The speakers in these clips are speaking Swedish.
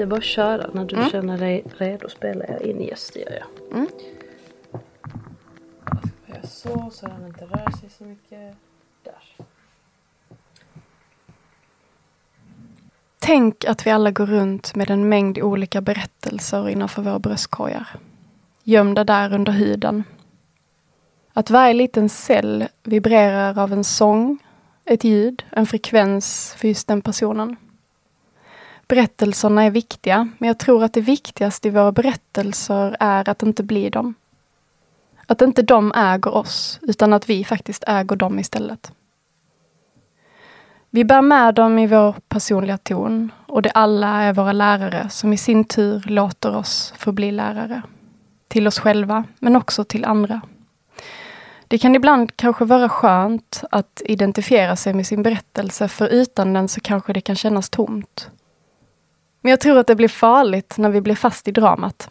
Det är bara att köra. När du Mm. känner dig redo spelar jag in. Yes, det gör jag. Mm. Jag gör så, så den inte rör sig så mycket. Där. Tänk att vi alla går runt med en mängd olika berättelser innanför våra bröstkorgar. Gömda där under huden. Att varje liten cell vibrerar av en sång, ett ljud, en frekvens för just den personen. Berättelserna är viktiga, men jag tror att det viktigaste i våra berättelser är att inte bli dem. Att inte de äger oss, utan att vi faktiskt äger dem istället. Vi bär med dem i vår personliga ton och det alla är våra lärare som i sin tur låter oss få bli lärare. Till oss själva, men också till andra. Det kan ibland kanske vara skönt att identifiera sig med sin berättelse, för utan den så kanske det kan kännas tomt. Men jag tror att det blir farligt när vi blir fast i dramat.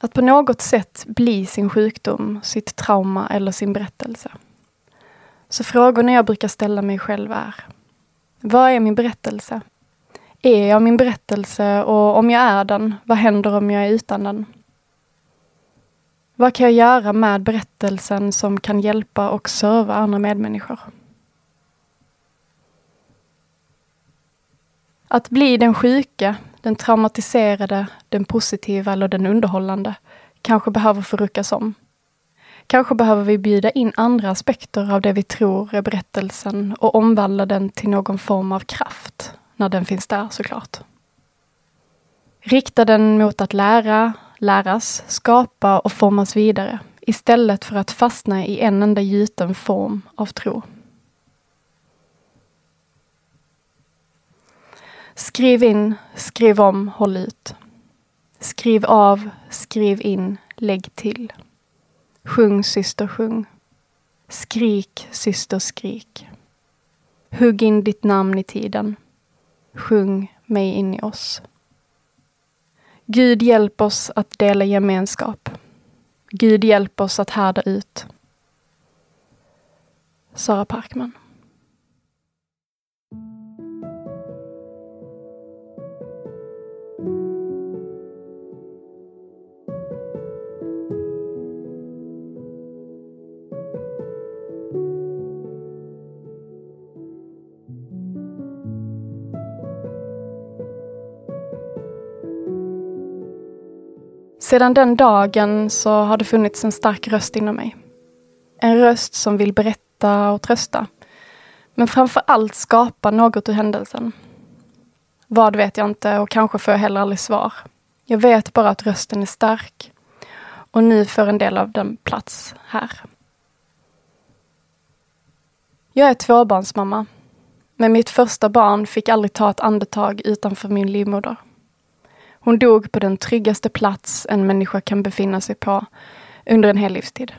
Att på något sätt bli sin sjukdom, sitt trauma eller sin berättelse. Så frågorna jag brukar ställa mig själv är Vad är min berättelse? Är jag min berättelse och om jag är den, vad händer om jag är utan den? Vad kan jag göra med berättelsen som kan hjälpa och serva andra medmänniskor? Att bli den sjuka, den traumatiserade, den positiva eller den underhållande kanske behöver förryckas om. Kanske behöver vi bjuda in andra aspekter av det vi tror är berättelsen och omvandla den till någon form av kraft, när den finns där såklart. Rikta den mot att lära, läras, skapa och formas vidare istället för att fastna i en enda gjuten form av tro. Skriv in, skriv om, håll ut. Skriv av, skriv in, lägg till. Sjung syster sjung. Skrik syster skrik. Hugg in ditt namn i tiden. Sjung mig in i oss. Gud hjälp oss att dela gemenskap. Gud hjälp oss att härda ut. Sara Parkman. Sedan den dagen så har det funnits en stark röst inom mig. En röst som vill berätta och trösta. Men framför allt skapa något ur händelsen. Vad vet jag inte och kanske får jag heller aldrig svar. Jag vet bara att rösten är stark och nu får en del av den plats här. Jag är tvåbarnsmamma. Men mitt första barn fick aldrig ta ett andetag utanför min livmoder. Hon dog på den tryggaste plats en människa kan befinna sig på under en hel livstid.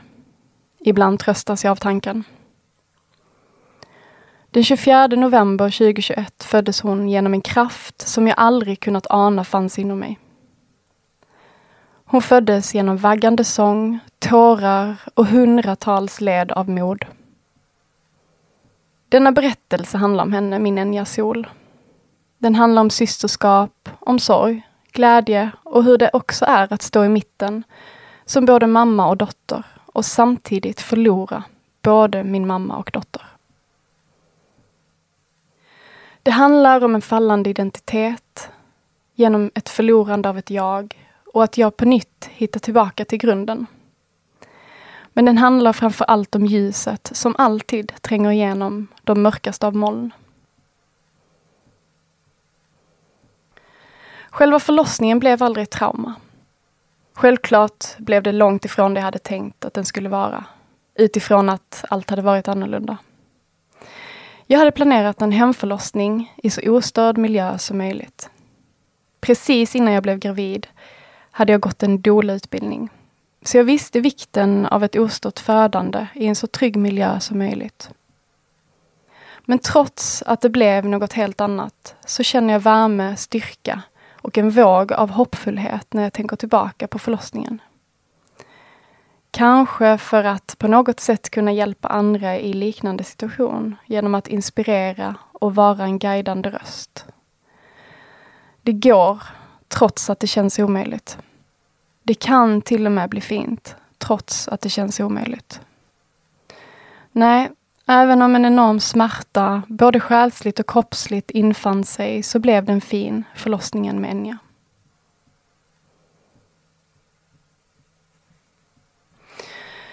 Ibland tröstas jag av tanken. Den 24 november 2021 föddes hon genom en kraft som jag aldrig kunnat ana fanns inom mig. Hon föddes genom vaggande sång, tårar och hundratals led av mod. Denna berättelse handlar om henne, min Enya Sol. Den handlar om systerskap, om sorg, glädje och hur det också är att stå i mitten som både mamma och dotter och samtidigt förlora både min mamma och dotter. Det handlar om en fallande identitet genom ett förlorande av ett jag och att jag på nytt hittar tillbaka till grunden. Men den handlar framför allt om ljuset som alltid tränger igenom de mörkaste av moln. Själva förlossningen blev aldrig ett trauma. Självklart blev det långt ifrån det jag hade tänkt att den skulle vara. Utifrån att allt hade varit annorlunda. Jag hade planerat en hemförlossning i så ostörd miljö som möjligt. Precis innan jag blev gravid hade jag gått en doula-utbildning. Så jag visste vikten av ett ostört födande i en så trygg miljö som möjligt. Men trots att det blev något helt annat så känner jag värme, styrka och en våg av hoppfullhet när jag tänker tillbaka på förlossningen. Kanske för att på något sätt kunna hjälpa andra i liknande situation genom att inspirera och vara en guidande röst. Det går, trots att det känns omöjligt. Det kan till och med bli fint, trots att det känns omöjligt. Nej, även om en enorm smärta, både själsligt och kroppsligt, infann sig, så blev den fin, förlossningen med Enya.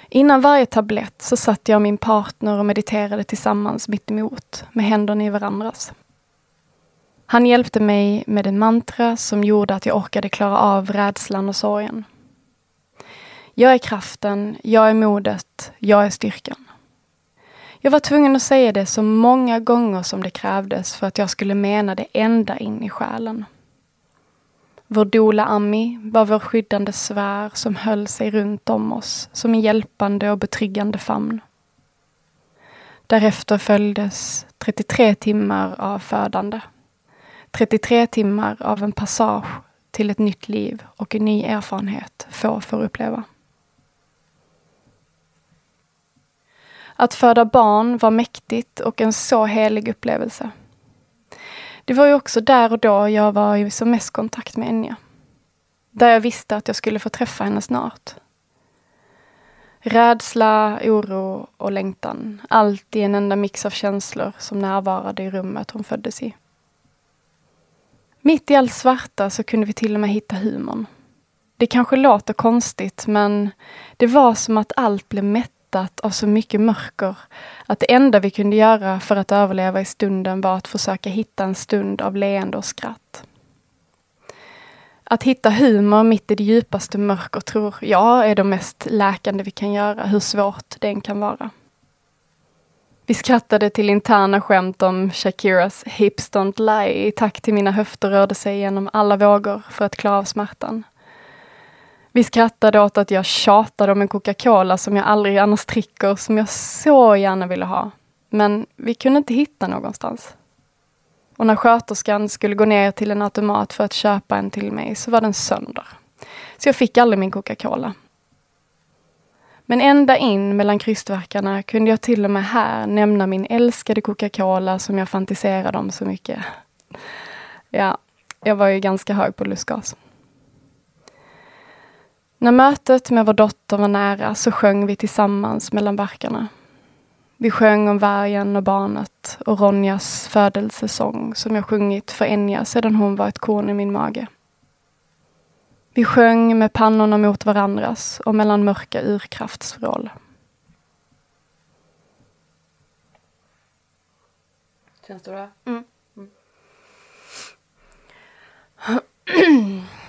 Innan varje tablett så satt jag och min partner och mediterade tillsammans mitt emot, med händerna i varandras. Han hjälpte mig med en mantra som gjorde att jag orkade klara av rädslan och sorgen. Jag är kraften, jag är modet, jag är styrkan. Jag var tvungen att säga det så många gånger som det krävdes för att jag skulle mena det ända in i själen. Vår dola Ami var vår skyddande svär som höll sig runt om oss som en hjälpande och betryggande famn. Därefter följdes 33 timmar av födande. 33 timmar av en passage till ett nytt liv och en ny erfarenhet få får uppleva. Att föda barn var mäktigt och en så helig upplevelse. Det var ju också där och då jag var i som mest kontakt med Enya. Där jag visste att jag skulle få träffa henne snart. Rädsla, oro och längtan. Allt i en enda mix av känslor som närvarade i rummet hon föddes i. Mitt i allt svarta så kunde vi till och med hitta humorn. Det kanske låter konstigt men det var som att allt blev mätt mättat av så mycket mörker att det enda vi kunde göra för att överleva i stunden var att försöka hitta en stund av leende och skratt. Att hitta humor mitt i det djupaste mörker tror jag är det mest läkande vi kan göra, hur svårt det än kan vara. Vi skrattade till interna skämt om Shakiras Hips Don't Lie i takt till mina höfter rörde sig genom alla vågor för att klara av smärtan. Vi skrattade åt att jag tjatade om en Coca-Cola som jag aldrig annars dricker, som jag så gärna ville ha. Men vi kunde inte hitta någonstans. Och när sköterskan skulle gå ner till en automat för att köpa en till mig så var den sönder. Så jag fick aldrig min Coca-Cola. Men ända in mellan krystverkarna kunde jag till och med här nämna min älskade Coca-Cola som jag fantiserade om så mycket. Ja, jag var ju ganska hög på lustgas. När mötet med vår dotter var nära så sjöng vi tillsammans mellan barkarna. Vi sjöng om vargen och barnet och Ronjas födelsesång som jag sjungit för Enya sedan hon var ett korn i min mage. Vi sjöng med pannorna mot varandras och mellan mörka urkraftsvrål. Känns det bra? Mm.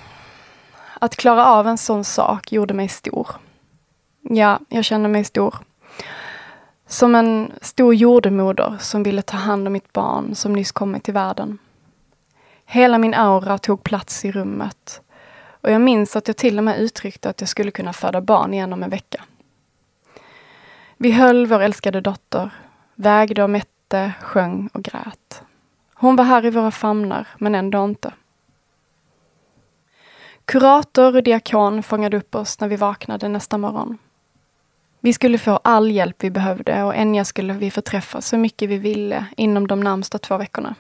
Att klara av en sån sak gjorde mig stor. Ja, jag kände mig stor. Som en stor jordemoder som ville ta hand om mitt barn som nyss kommit till världen. Hela min aura tog plats i rummet och jag minns att jag till och med uttryckte att jag skulle kunna föda barn igen om en vecka. Vi höll vår älskade dotter, vägde och mätte, sjöng och grät. Hon var här i våra famnar, men ändå inte. Kurator och diakon fångade upp oss när vi vaknade nästa morgon. Vi skulle få all hjälp vi behövde och Enya skulle vi få träffa så mycket vi ville inom de närmsta två veckorna.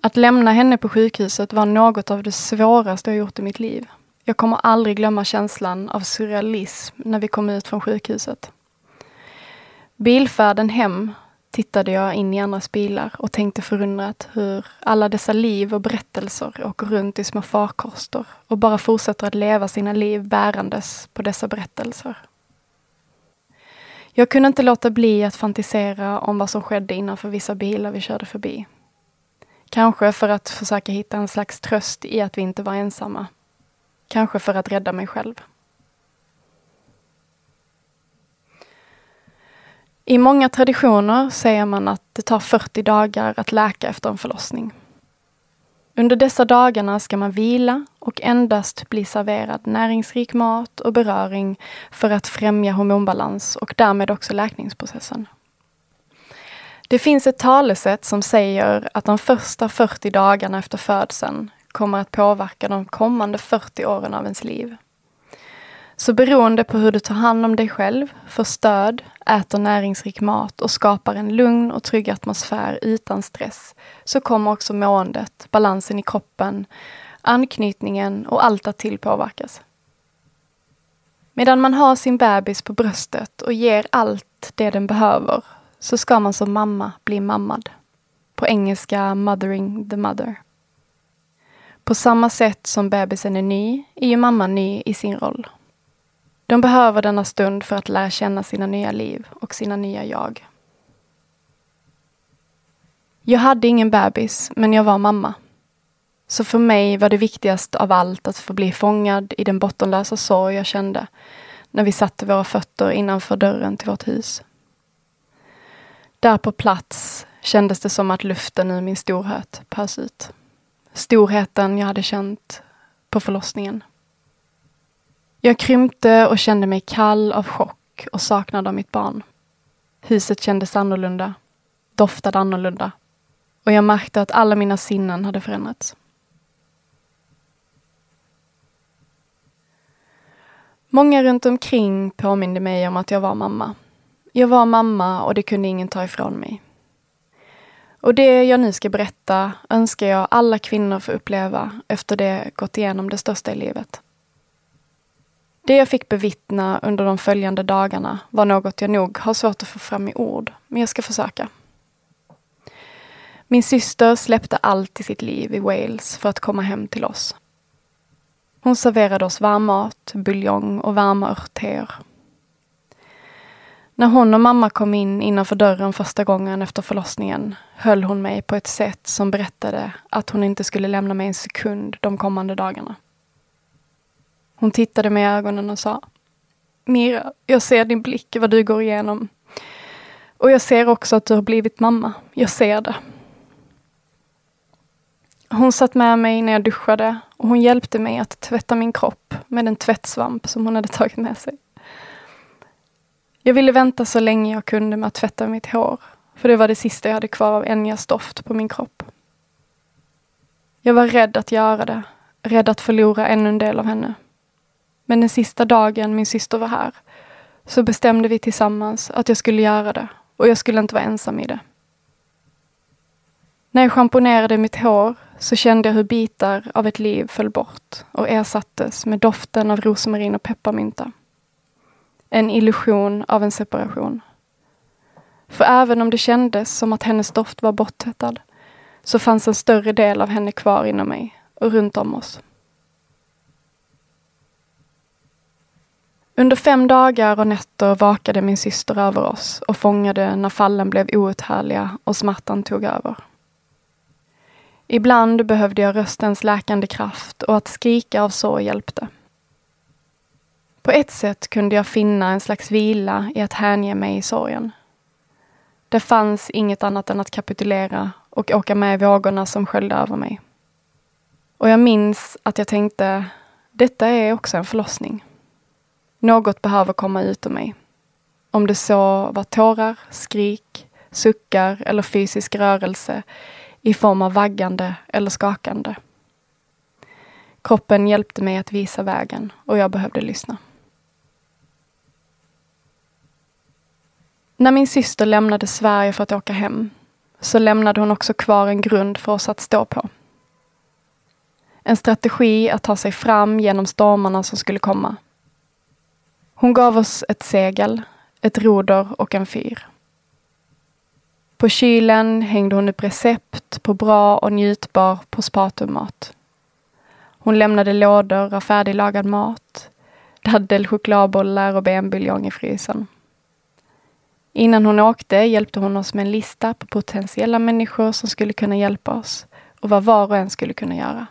Att lämna henne på sjukhuset var något av det svåraste jag gjort i mitt liv. Jag kommer aldrig glömma känslan av surrealism när vi kom ut från sjukhuset. Bilfärden hem tittade jag in i andras bilar och tänkte förundrat hur alla dessa liv och berättelser åker runt i små farkoster och bara fortsätter att leva sina liv bärandes på dessa berättelser. Jag kunde inte låta bli att fantisera om vad som skedde innanför vissa bilar vi körde förbi. Kanske för att försöka hitta en slags tröst i att vi inte var ensamma. kanske för att rädda mig själv. I många traditioner säger man att det tar 40 dagar att läka efter en förlossning. Under dessa dagarna ska man vila och endast bli serverad näringsrik mat och beröring för att främja hormonbalans och därmed också läkningsprocessen. Det finns ett talesätt som säger att de första 40 dagarna efter födseln kommer att påverka de kommande 40 åren av ens liv. Så beroende på hur du tar hand om dig själv, får stöd, äter näringsrik mat och skapar en lugn och trygg atmosfär utan stress, så kommer också måendet, balansen i kroppen, anknytningen och allt därtill påverkas. Medan man har sin bebis på bröstet och ger allt det den behöver, så ska man som mamma bli mammad. På engelska mothering the mother. På samma sätt som bebisen är ny, är ju mamman ny i sin roll. De behöver denna stund för att lära känna sina nya liv och sina nya jag. Jag hade ingen bebis, men jag var mamma. Så för mig var det viktigast av allt att få bli fångad i den bottenlösa sorg jag kände när vi satte våra fötter innanför dörren till vårt hus. Där på plats kändes det som att luften ur min storhet pös ut. Storheten jag hade känt på förlossningen. Jag krympte och kände mig kall av chock och saknad av mitt barn. Huset kändes annorlunda, doftade annorlunda och jag märkte att alla mina sinnen hade förändrats. Många runt omkring påminde mig om att jag var mamma. Jag var mamma och det kunde ingen ta ifrån mig. Och det jag nu ska berätta önskar jag alla kvinnor få uppleva efter det gått igenom det största i livet. Det jag fick bevittna under de följande dagarna var något jag nog har svårt att få fram i ord, men jag ska försöka. Min syster släppte allt i sitt liv i Wales för att komma hem till oss. Hon serverade oss varm mat, buljong och varma örtteer. När hon och mamma kom in innanför dörren första gången efter förlossningen höll hon mig på ett sätt som berättade att hon inte skulle lämna mig en sekund de kommande dagarna. Hon tittade mig i ögonen och sa Mira, jag ser din blick vad du går igenom. Och jag ser också att du har blivit mamma. Jag ser det. Hon satt med mig när jag duschade och hon hjälpte mig att tvätta min kropp med en tvättsvamp som hon hade tagit med sig. Jag ville vänta så länge jag kunde med att tvätta mitt hår, för det var det sista jag hade kvar av Enjas doft på min kropp. Jag var rädd att göra det, rädd att förlora ännu en del av henne. Men den sista dagen min syster var här så bestämde vi tillsammans att jag skulle göra det och jag skulle inte vara ensam i det. När jag schamponerade mitt hår så kände jag hur bitar av ett liv föll bort och ersattes med doften av rosmarin och pepparmynta. En illusion av en separation. För även om det kändes som att hennes doft var borttvättad så fanns en större del av henne kvar inom mig och runt om oss. Under fem dagar och nätter vakade min syster över oss och fångade när fallen blev outhärdliga och smärtan tog över. Ibland behövde jag röstens läkande kraft och att skrika av sorg hjälpte. På ett sätt kunde jag finna en slags vila i att hänge mig i sorgen. Det fanns inget annat än att kapitulera och åka med i vågorna som sköljde över mig. Och jag minns att jag tänkte, detta är också en förlossning. Något behöver komma ut ur mig. Om det så var tårar, skrik, suckar eller fysisk rörelse i form av vaggande eller skakande. Kroppen hjälpte mig att visa vägen och jag behövde lyssna. När min syster lämnade Sverige för att åka hem så lämnade hon också kvar en grund för oss att stå på. En strategi att ta sig fram genom stormarna som skulle komma. Hon gav oss ett segel, ett roder och en fyr. På kylen hängde hon upp recept på bra och njutbar postpartummat. Hon lämnade lådor av färdiglagad mat, daddel, chokladbollar och benbuljong i frysen. Innan hon åkte hjälpte hon oss med en lista på potentiella människor som skulle kunna hjälpa oss och vad var och en skulle kunna göra.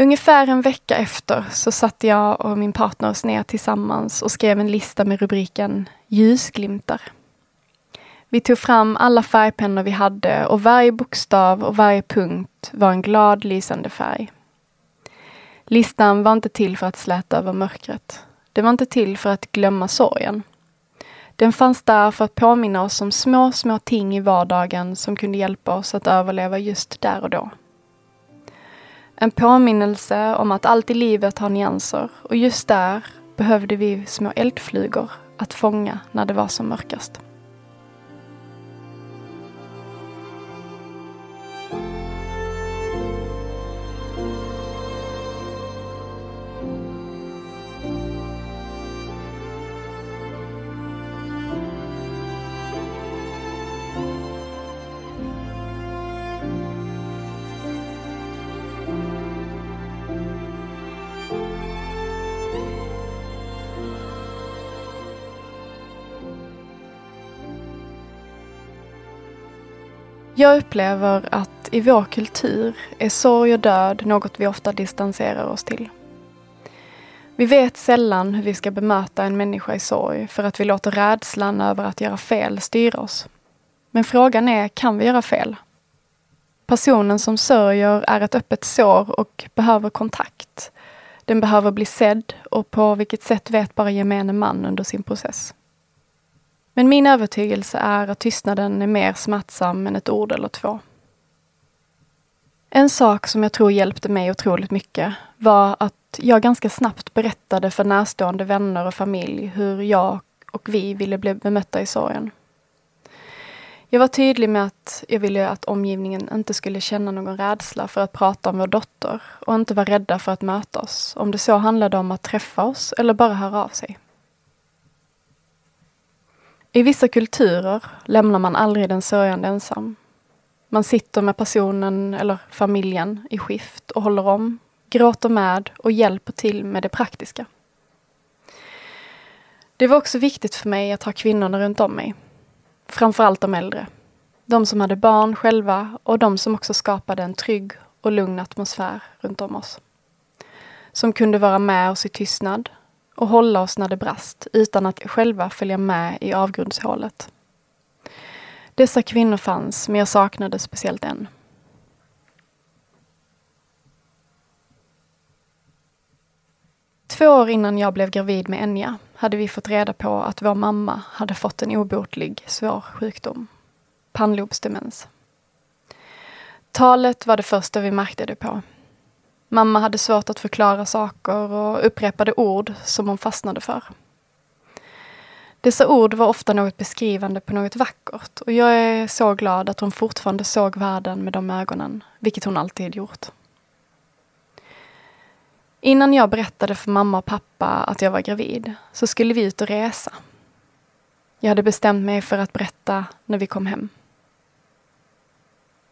Ungefär en vecka efter så satte jag och min partner oss ner tillsammans och skrev en lista med rubriken Ljusglimtar. Vi tog fram alla färgpennor vi hade och varje bokstav och varje punkt var en glad lysande färg. Listan var inte till för att släta över mörkret. Det var inte till för att glömma sorgen. Den fanns där för att påminna oss om små, små ting i vardagen som kunde hjälpa oss att överleva just där och då. En påminnelse om att allt i livet har nyanser och just där behövde vi små eldflugor att fånga när det var som mörkast. Jag upplever att i vår kultur är sorg och död något vi ofta distanserar oss till. Vi vet sällan hur vi ska bemöta en människa i sorg för att vi låter rädslan över att göra fel styra oss. Men frågan är, kan vi göra fel? Personen som sörjer är ett öppet sår och behöver kontakt. Den behöver bli sedd och på vilket sätt vet bara gemene man under sin process. Men min övertygelse är att tystnaden är mer smärtsam än ett ord eller två. En sak som jag tror hjälpte mig otroligt mycket var att jag ganska snabbt berättade för närstående vänner och familj hur jag och vi ville bli bemötta i sorgen. Jag var tydlig med att jag ville att omgivningen inte skulle känna någon rädsla för att prata om vår dotter och inte vara rädda för att möta oss, om det så handlade om att träffa oss eller bara höra av sig. I vissa kulturer lämnar man aldrig den sörjande ensam. Man sitter med personen eller familjen i skift och håller om, gråter med och hjälper till med det praktiska. Det var också viktigt för mig att ha kvinnorna runt om mig. Framförallt de äldre. De som hade barn själva och de som också skapade en trygg och lugn atmosfär runt om oss. Som kunde vara med oss i tystnad och hålla oss när det brast utan att själva följa med i avgrundshålet. Dessa kvinnor fanns, men jag saknade speciellt en. Två år innan jag blev gravid med Enja hade vi fått reda på att vår mamma hade fått en obotlig svår sjukdom. Pannlobsdemens. Talet var det första vi märkte det på. Mamma hade svårt att förklara saker och upprepade ord som hon fastnade för. Dessa ord var ofta något beskrivande på något vackert och jag är så glad att hon fortfarande såg världen med de ögonen, vilket hon alltid gjort. Innan jag berättade för mamma och pappa att jag var gravid så skulle vi ut och resa. Jag hade bestämt mig för att berätta när vi kom hem.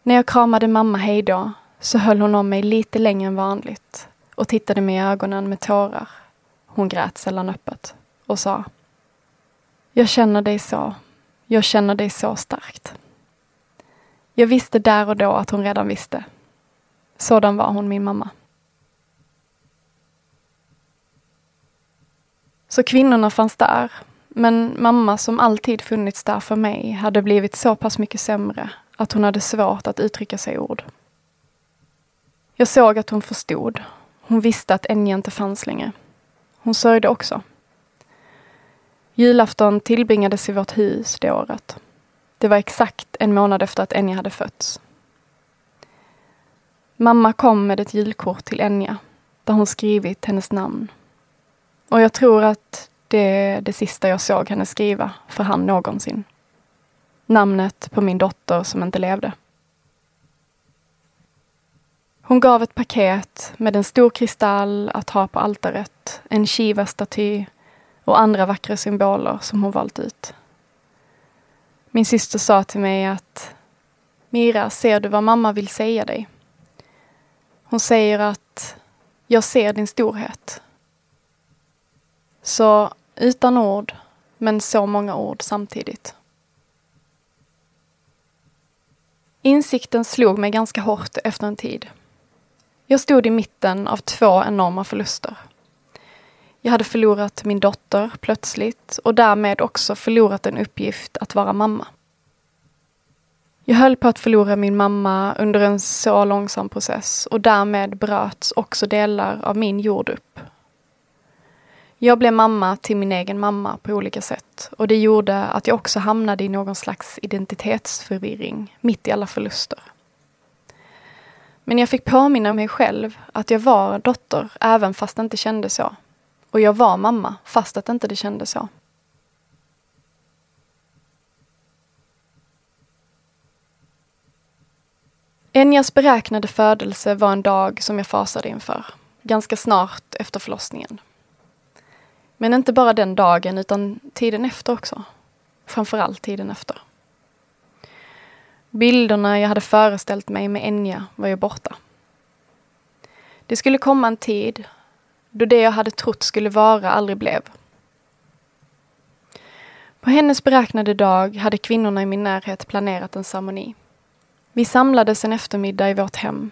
När jag kramade mamma hejdå så höll hon om mig lite längre än vanligt och tittade mig i ögonen med tårar. Hon grät sällan öppet och sa Jag känner dig så. Jag känner dig så starkt. Jag visste där och då att hon redan visste. Sådan var hon min mamma. Så kvinnorna fanns där, men mamma som alltid funnits där för mig hade blivit så pass mycket sämre att hon hade svårt att uttrycka sig i ord. Jag såg att hon förstod. Hon visste att Enya inte fanns längre. Hon sörjde också. Julafton tillbringades i vårt hus det året. Det var exakt en månad efter att Enya hade fötts. Mamma kom med ett julkort till Enya där hon skrivit hennes namn. Och jag tror att det är det sista jag såg henne skriva för han någonsin. Namnet på min dotter som inte levde. Hon gav ett paket med en stor kristall att ha på altaret, en Shiva-staty och andra vackra symboler som hon valt ut. Min syster sa till mig att Mira, ser du vad mamma vill säga dig? Hon säger att jag ser din storhet. Så utan ord, men så många ord samtidigt. Insikten slog mig ganska hårt efter en tid. Jag stod i mitten av två enorma förluster. Jag hade förlorat min dotter plötsligt och därmed också förlorat en uppgift att vara mamma. Jag höll på att förlora min mamma under en så långsam process och därmed bröts också delar av min jord upp. Jag blev mamma till min egen mamma på olika sätt och det gjorde att jag också hamnade i någon slags identitetsförvirring mitt i alla förluster. Men jag fick påminna mig själv att jag var dotter även fast det inte kändes så. Och jag var mamma fast att inte det kändes så. Enjas beräknade födelse var en dag som jag fasade inför, ganska snart efter förlossningen. Men inte bara den dagen, utan tiden efter också. Framförallt tiden efter. Bilderna jag hade föreställt mig med Enya var ju borta. Det skulle komma en tid då det jag hade trott skulle vara aldrig blev. På hennes beräknade dag hade kvinnorna i min närhet planerat en ceremoni. Vi samlades en eftermiddag i vårt hem.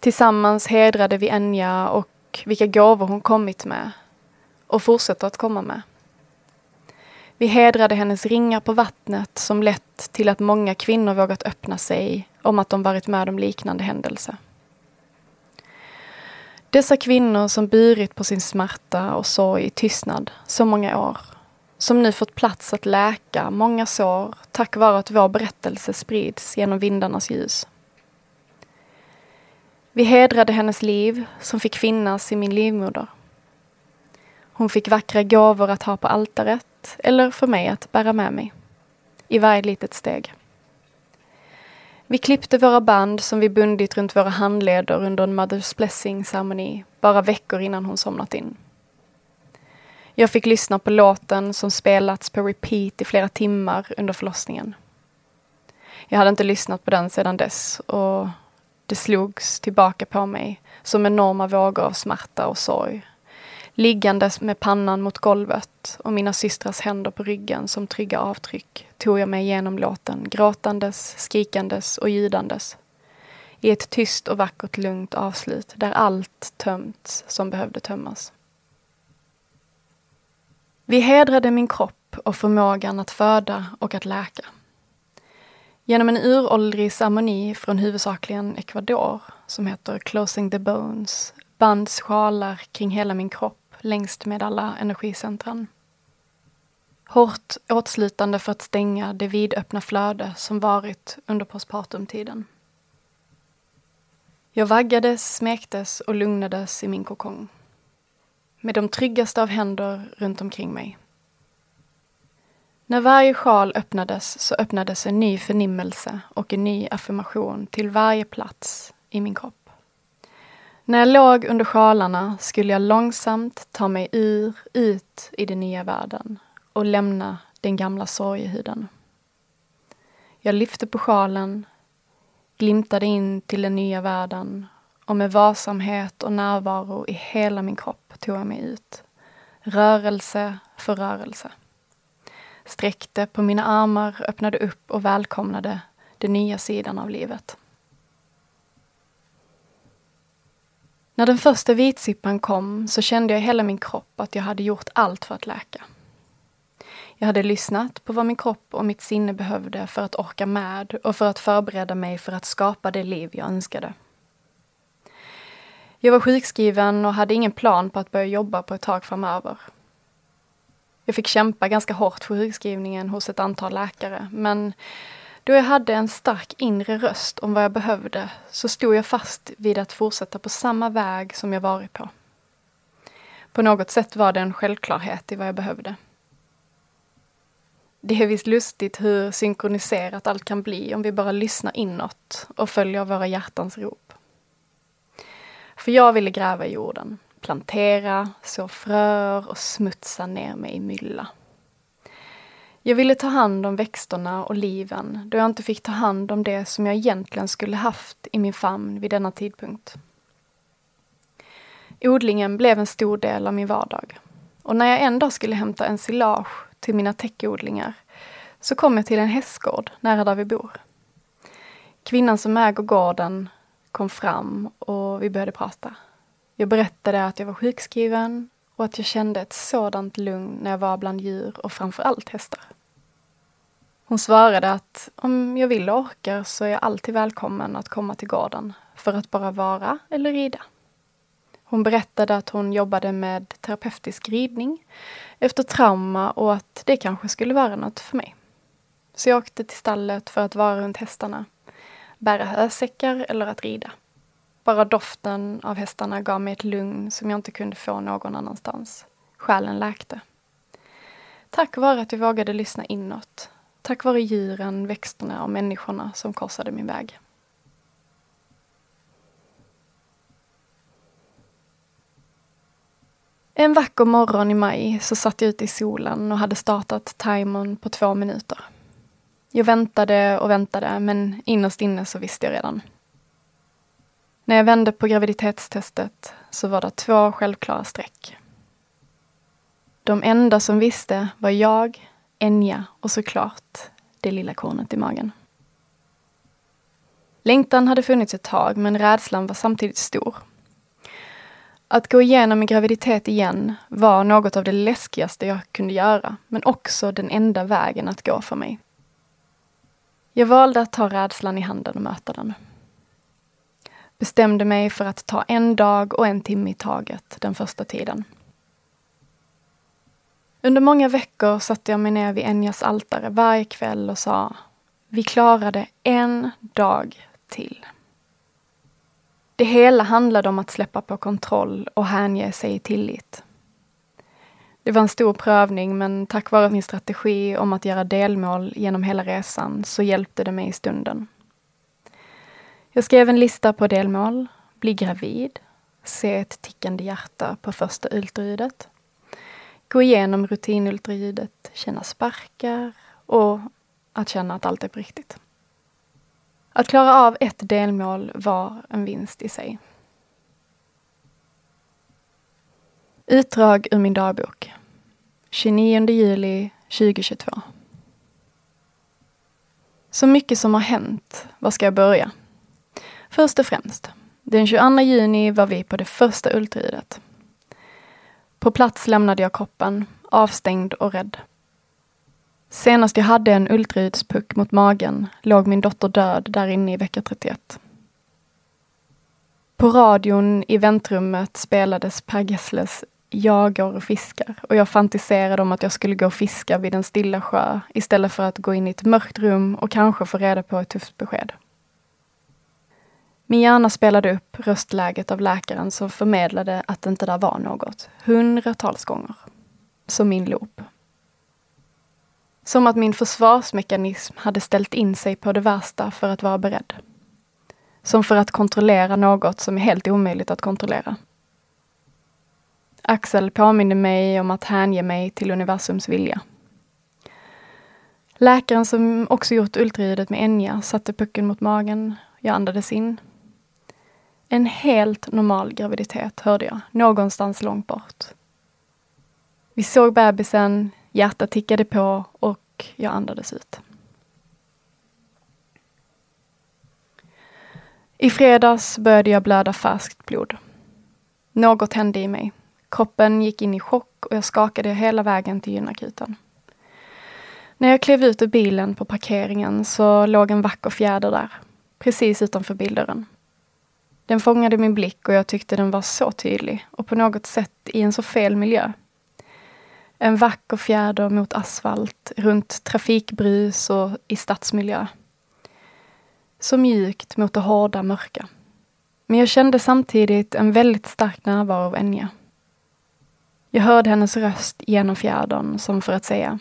Tillsammans hedrade vi Enya och vilka gåvor hon kommit med och fortsätter att komma med. Vi hedrade hennes ringar på vattnet som lett till att många kvinnor vågat öppna sig om att de varit med om liknande händelse. Dessa kvinnor som burit på sin smärta och sorg i tystnad så många år, som nu fått plats att läka många sår tack vare att vår berättelse sprids genom vindarnas ljus. Vi hedrade hennes liv som fick finnas i min livmoder. Hon fick vackra gåvor att ha på altaret eller för mig att bära med mig. I varje litet steg. Vi klippte våra band som vi bundit runt våra handleder under en Mother's Blessing-ceremoni bara veckor innan hon somnat in. Jag fick lyssna på låten som spelats på repeat i flera timmar under förlossningen. Jag hade inte lyssnat på den sedan dess och det slogs tillbaka på mig som enorma vågor av smärta och sorg Liggandes med pannan mot golvet och mina systrars händer på ryggen som trygga avtryck tog jag mig igenom låten gråtandes, skrikandes och ljudandes. I ett tyst och vackert lugnt avslut där allt tömts som behövde tömmas. Vi hedrade min kropp och förmågan att föda och att läka. Genom en uråldrig ceremoni från huvudsakligen Ecuador som heter Closing the Bones bands sjalar kring hela min kropp längst med alla energicentran. Hårt åtslutande för att stänga det vidöppna flöde som varit under postpartumtiden. Jag vaggades, smektes och lugnades i min kokong. Med de tryggaste av händer runt omkring mig. När varje sjal öppnades så öppnades en ny förnimmelse och en ny affirmation till varje plats i min kropp. När jag låg under sjalarna skulle jag långsamt ta mig ur, ut i den nya världen och lämna den gamla sorgehuden. Jag lyfte på sjalen, glimtade in till den nya världen och med varsamhet och närvaro i hela min kropp tog jag mig ut. Rörelse för rörelse. Sträckte på mina armar, öppnade upp och välkomnade den nya sidan av livet. När den första vitsippan kom så kände jag i hela min kropp att jag hade gjort allt för att läka. Jag hade lyssnat på vad min kropp och mitt sinne behövde för att orka med och för att förbereda mig för att skapa det liv jag önskade. Jag var sjukskriven och hade ingen plan på att börja jobba på ett tag framöver. Jag fick kämpa ganska hårt för sjukskrivningen hos ett antal läkare, men då jag hade en stark inre röst om vad jag behövde så stod jag fast vid att fortsätta på samma väg som jag varit på. På något sätt var det en självklarhet i vad jag behövde. Det är visst lustigt hur synkroniserat allt kan bli om vi bara lyssnar inåt och följer våra hjärtans rop. För jag ville gräva i jorden, plantera, så fröer och smutsa ner mig i mylla. Jag ville ta hand om växterna och liven då jag inte fick ta hand om det som jag egentligen skulle haft i min famn vid denna tidpunkt. Odlingen blev en stor del av min vardag. Och när jag en dag skulle hämta ensilage till mina täckodlingar så kom jag till en hästgård nära där vi bor. Kvinnan som äger gården kom fram och vi började prata. Jag berättade att jag var sjukskriven och att jag kände ett sådant lugn när jag var bland djur och framför allt hästar. Hon svarade att om jag vill och orkar så är jag alltid välkommen att komma till gården för att bara vara eller rida. Hon berättade att hon jobbade med terapeutisk ridning efter trauma och att det kanske skulle vara något för mig. Så jag åkte till stallet för att vara runt hästarna, bära hösäckar eller att rida. Bara doften av hästarna gav mig ett lugn som jag inte kunde få någon annanstans. Själen läkte. Tack vare att jag vågade lyssna inåt. Tack vare djuren, växterna och människorna som korsade min väg. En vacker morgon i maj så satt jag ute i solen och hade startat timern på två minuter. Jag väntade och väntade, men innerst inne så visste jag redan. När jag vände på graviditetstestet så var det två självklara streck. De enda som visste var jag, Enja och såklart det lilla kornet i magen. Längtan hade funnits ett tag, men rädslan var samtidigt stor. Att gå igenom en graviditet igen var något av det läskigaste jag kunde göra, men också den enda vägen att gå för mig. Jag valde att ta rädslan i handen och möta den. Bestämde mig för att ta en dag och en timme i taget den första tiden. Under många veckor satte jag mig ner vid Enjas altare varje kväll och sa Vi klarade en dag till. Det hela handlade om att släppa på kontroll och hänge sig i tillit. Det var en stor prövning men tack vare min strategi om att göra delmål genom hela resan så hjälpte det mig i stunden. Jag skrev en lista på delmål, bli gravid, se ett tickande hjärta på första ultraljudet, gå igenom rutinultraljudet, känna sparkar och att känna att allt är på riktigt. Att klara av ett delmål var en vinst i sig. Utdrag ur min dagbok. 29 juli 2022. Så mycket som har hänt. Var ska jag börja? Först och främst. Den 22 juni var vi på det första ultraljudet. På plats lämnade jag kroppen, avstängd och rädd. Senast jag hade en ultraljudspuck mot magen låg min dotter död där inne i vecka 31. På radion i väntrummet spelades Per Gessles Jag går och fiskar och jag fantiserade om att jag skulle gå och fiska vid en stilla sjö istället för att gå in i ett mörkt rum och kanske få reda på ett tufft besked. Min hjärna spelade upp röstläget av läkaren som förmedlade att det inte där var något, hundratals gånger. Som min loop. Som att min försvarsmekanism hade ställt in sig på det värsta för att vara beredd. Som för att kontrollera något som är helt omöjligt att kontrollera. Axel påminde mig om att hänge mig till universums vilja. Läkaren som också gjort ultraljudet med Enya satte pucken mot magen. Jag andades in. En helt normal graviditet hörde jag, någonstans långt bort. Vi såg bebisen, Hjärtat tickade på och jag andades ut. I fredags började jag blöda färskt blod. Något hände i mig. Kroppen gick in i chock och jag skakade hela vägen till gynakuten. När jag klev ut ur bilen på parkeringen så låg en vacker fjäder där, precis utanför bildörren. Den fångade min blick och jag tyckte den var så tydlig och på något sätt i en så fel miljö. En vacker fjäder mot asfalt, runt trafikbrus och i stadsmiljö. Så mjukt mot det hårda mörka. Men jag kände samtidigt en väldigt stark närvaro av Enya. Jag hörde hennes röst genom fjädern som för att säga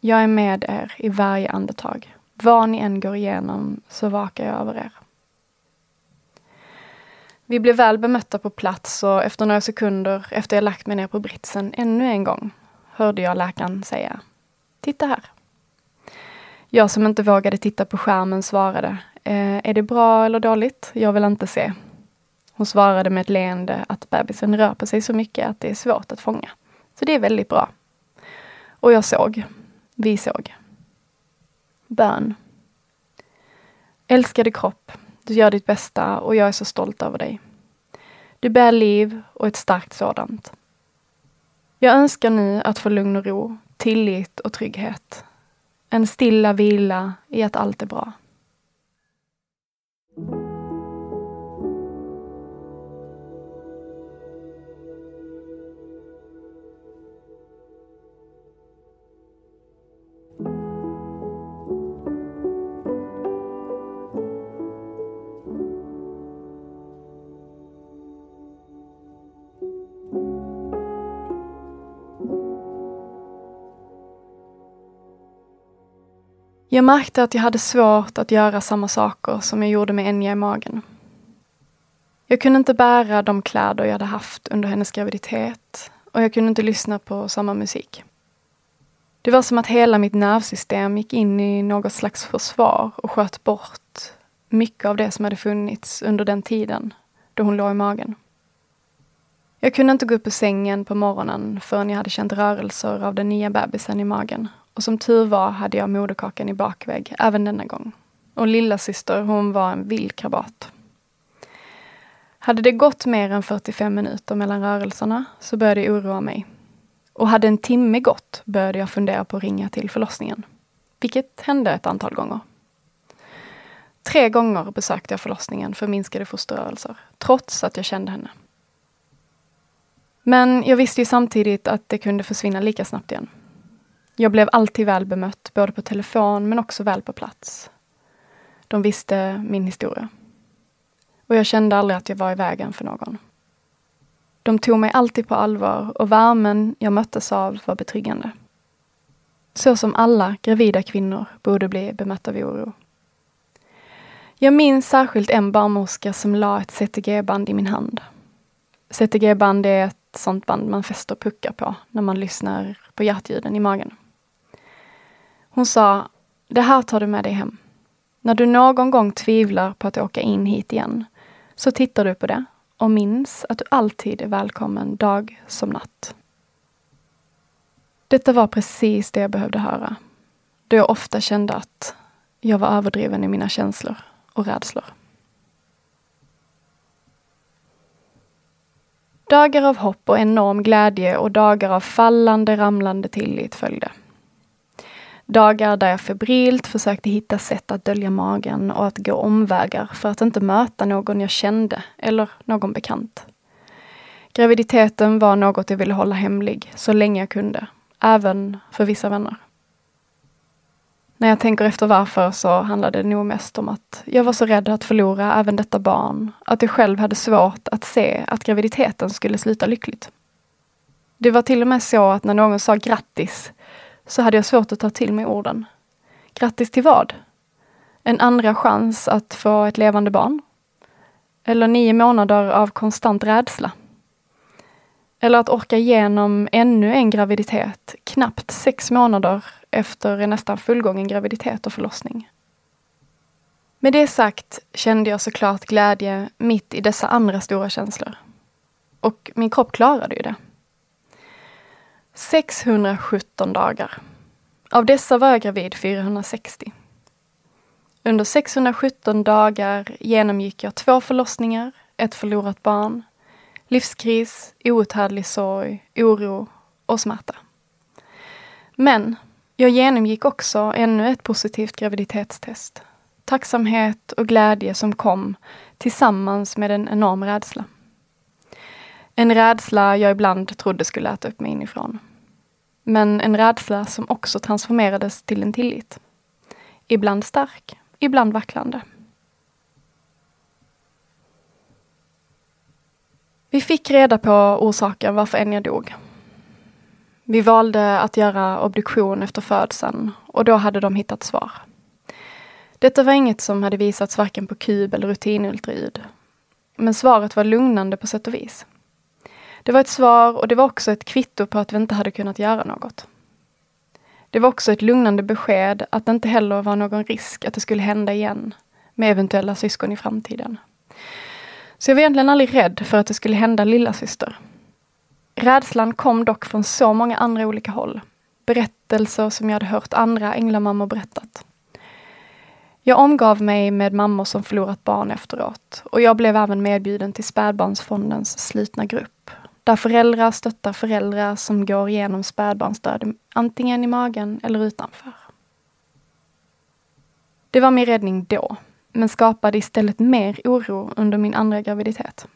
Jag är med er i varje andetag. Vad ni än går igenom så vakar jag över er. Vi blev väl bemötta på plats och efter några sekunder efter jag lagt mig ner på britsen ännu en gång hörde jag läkaren säga Titta här. Jag som inte vågade titta på skärmen svarade eh, Är det bra eller dåligt? Jag vill inte se. Hon svarade med ett leende att bebisen rör på sig så mycket att det är svårt att fånga. Så det är väldigt bra. Och jag såg. Vi såg. Bön. Älskade kropp. Du gör ditt bästa och jag är så stolt över dig. Du bär liv och ett starkt sådant. Jag önskar nu att få lugn och ro, tillit och trygghet. En stilla vila i att allt är bra. Jag märkte att jag hade svårt att göra samma saker som jag gjorde med Enya i magen. Jag kunde inte bära de kläder jag hade haft under hennes graviditet och jag kunde inte lyssna på samma musik. Det var som att hela mitt nervsystem gick in i något slags försvar och sköt bort mycket av det som hade funnits under den tiden då hon låg i magen. Jag kunde inte gå upp ur sängen på morgonen förrän jag hade känt rörelser av den nya bebisen i magen och som tur var hade jag moderkakan i bakvägg även denna gång. Och lilla syster, hon var en vild krabat. Hade det gått mer än 45 minuter mellan rörelserna så började jag oroa mig. Och hade en timme gått började jag fundera på att ringa till förlossningen. Vilket hände ett antal gånger. Tre gånger besökte jag förlossningen för minskade fosterrörelser, trots att jag kände henne. Men jag visste ju samtidigt att det kunde försvinna lika snabbt igen. Jag blev alltid väl bemött, både på telefon men också väl på plats. De visste min historia. Och jag kände aldrig att jag var i vägen för någon. De tog mig alltid på allvar och värmen jag möttes av var betryggande. Så som alla gravida kvinnor borde bli bemötta vid oro. Jag minns särskilt en barnmorska som la ett CTG-band i min hand. CTG-band är ett sånt band man fäster puckar på när man lyssnar på hjärtljuden i magen. Hon sa, det här tar du med dig hem. När du någon gång tvivlar på att åka in hit igen, så tittar du på det och minns att du alltid är välkommen dag som natt. Detta var precis det jag behövde höra, då jag ofta kände att jag var överdriven i mina känslor och rädslor. Dagar av hopp och enorm glädje och dagar av fallande, ramlande tillit följde. Dagar där jag febrilt försökte hitta sätt att dölja magen och att gå omvägar för att inte möta någon jag kände eller någon bekant. Graviditeten var något jag ville hålla hemlig så länge jag kunde, även för vissa vänner. När jag tänker efter varför så handlade det nog mest om att jag var så rädd att förlora även detta barn, att jag själv hade svårt att se att graviditeten skulle sluta lyckligt. Det var till och med så att när någon sa grattis så hade jag svårt att ta till mig orden. Grattis till vad? En andra chans att få ett levande barn? Eller nio månader av konstant rädsla? Eller att orka igenom ännu en graviditet, knappt sex månader efter en nästan fullgången graviditet och förlossning. Med det sagt kände jag såklart glädje mitt i dessa andra stora känslor. Och min kropp klarade ju det. 617 dagar. Av dessa var jag gravid 460. Under 617 dagar genomgick jag två förlossningar, ett förlorat barn, livskris, outhärdlig sorg, oro och smärta. Men jag genomgick också ännu ett positivt graviditetstest. Tacksamhet och glädje som kom tillsammans med en enorm rädsla. En rädsla jag ibland trodde skulle äta upp mig inifrån. Men en rädsla som också transformerades till en tillit. Ibland stark, ibland vacklande. Vi fick reda på orsaken varför Enya dog. Vi valde att göra obduktion efter födseln och då hade de hittat svar. Detta var inget som hade visats varken på kub eller rutinultraljud. Men svaret var lugnande på sätt och vis. Det var ett svar och det var också ett kvitto på att vi inte hade kunnat göra något. Det var också ett lugnande besked att det inte heller var någon risk att det skulle hända igen med eventuella syskon i framtiden. Så jag var egentligen aldrig rädd för att det skulle hända lilla syster. Rädslan kom dock från så många andra olika håll. Berättelser som jag hade hört andra änglamammor berättat. Jag omgav mig med mammor som förlorat barn efteråt och jag blev även medbjuden till Spädbarnsfondens slutna grupp där föräldrar stöttar föräldrar som går igenom spädbarnsdöd antingen i magen eller utanför. Det var min räddning då, men skapade istället mer oro under min andra graviditet.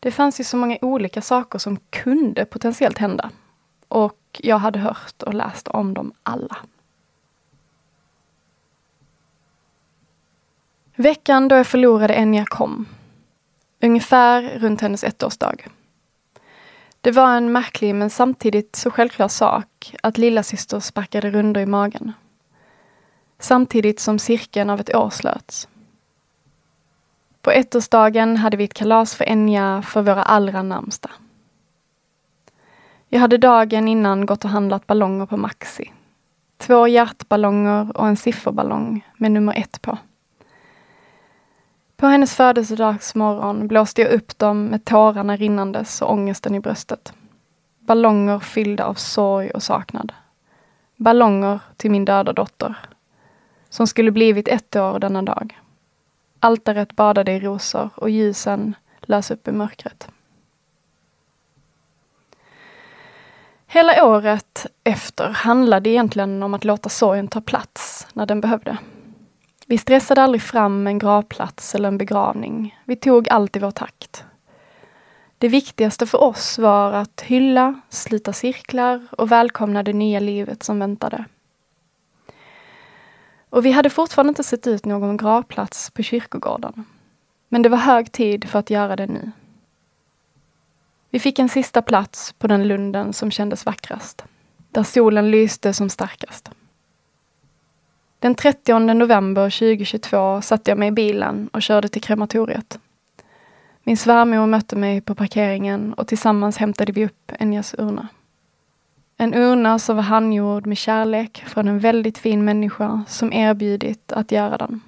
Det fanns ju så många olika saker som kunde potentiellt hända och jag hade hört och läst om dem alla. Veckan då jag förlorade Enya kom. Ungefär runt hennes ettårsdag. Det var en märklig men samtidigt så självklar sak att lilla syster sparkade rundor i magen. Samtidigt som cirkeln av ett år slöts. På ettårsdagen hade vi ett kalas för Enya för våra allra närmsta. Jag hade dagen innan gått och handlat ballonger på Maxi. Två hjärtballonger och en sifferballong med nummer ett på. På hennes födelsedagsmorgon blåste jag upp dem med tårarna rinnandes och ångesten i bröstet. Ballonger fyllda av sorg och saknad. Ballonger till min döda dotter. Som skulle blivit ett år denna dag. Altaret badade i rosor och ljusen lös upp i mörkret. Hela året efter handlade egentligen om att låta sorgen ta plats när den behövde. Vi stressade aldrig fram en gravplats eller en begravning. Vi tog allt i vår takt. Det viktigaste för oss var att hylla, slita cirklar och välkomna det nya livet som väntade. Och vi hade fortfarande inte sett ut någon gravplats på kyrkogården. Men det var hög tid för att göra det nu. Vi fick en sista plats på den lunden som kändes vackrast. Där solen lyste som starkast. Den 30 november 2022 satte jag mig i bilen och körde till krematoriet. Min svärmor mötte mig på parkeringen och tillsammans hämtade vi upp Enjas urna. En urna som var handgjord med kärlek från en väldigt fin människa som erbjudit att göra den.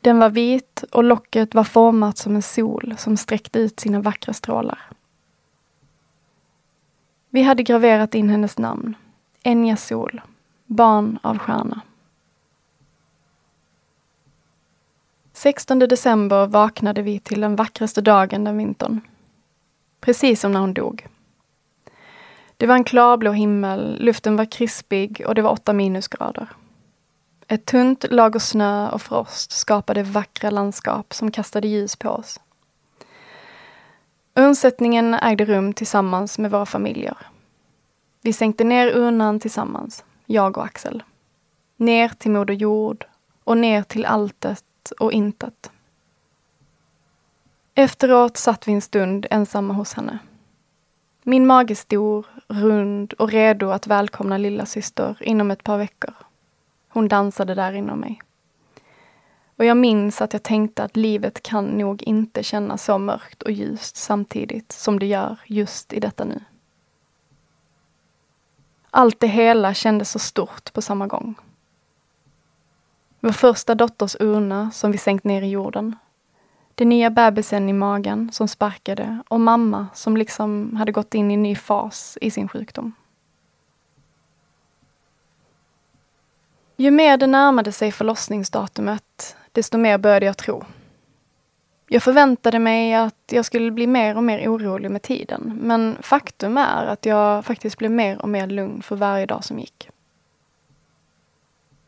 Den var vit och locket var format som en sol som sträckte ut sina vackra strålar. Vi hade graverat in hennes namn, Enja Sol, barn av stjärna. 16 december vaknade vi till den vackraste dagen den vintern. Precis som när hon dog. Det var en klarblå himmel, luften var krispig och det var åtta minusgrader. Ett tunt lager snö och frost skapade vackra landskap som kastade ljus på oss. Urnsättningen ägde rum tillsammans med våra familjer. Vi sänkte ner urnan tillsammans, jag och Axel. Ner till Moder Jord och ner till alltet och intet. Efteråt satt vi en stund ensamma hos henne. Min mage stor, rund och redo att välkomna lilla syster inom ett par veckor. Hon dansade där inom mig. Och jag minns att jag tänkte att livet kan nog inte kännas så mörkt och ljust samtidigt som det gör just i detta nu. Allt det hela kändes så stort på samma gång. Vår första dotters urna som vi sänkt ner i jorden. Den nya bebisen i magen som sparkade och mamma som liksom hade gått in i en ny fas i sin sjukdom. Ju mer det närmade sig förlossningsdatumet, desto mer började jag tro. Jag förväntade mig att jag skulle bli mer och mer orolig med tiden, men faktum är att jag faktiskt blev mer och mer lugn för varje dag som gick.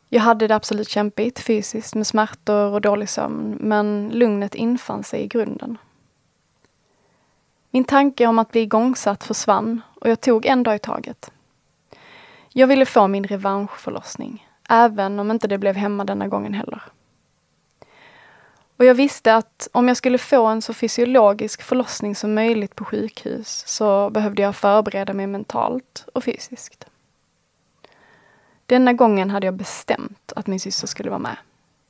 Jag hade det absolut kämpigt fysiskt med smärtor och dålig sömn, men lugnet infann sig i grunden. Min tanke om att bli igångsatt försvann och jag tog en dag i taget. Jag ville få min revanschförlossning, även om inte det blev hemma denna gången heller. Och jag visste att om jag skulle få en så fysiologisk förlossning som möjligt på sjukhus så behövde jag förbereda mig mentalt och fysiskt. Denna gången hade jag bestämt att min syster skulle vara med.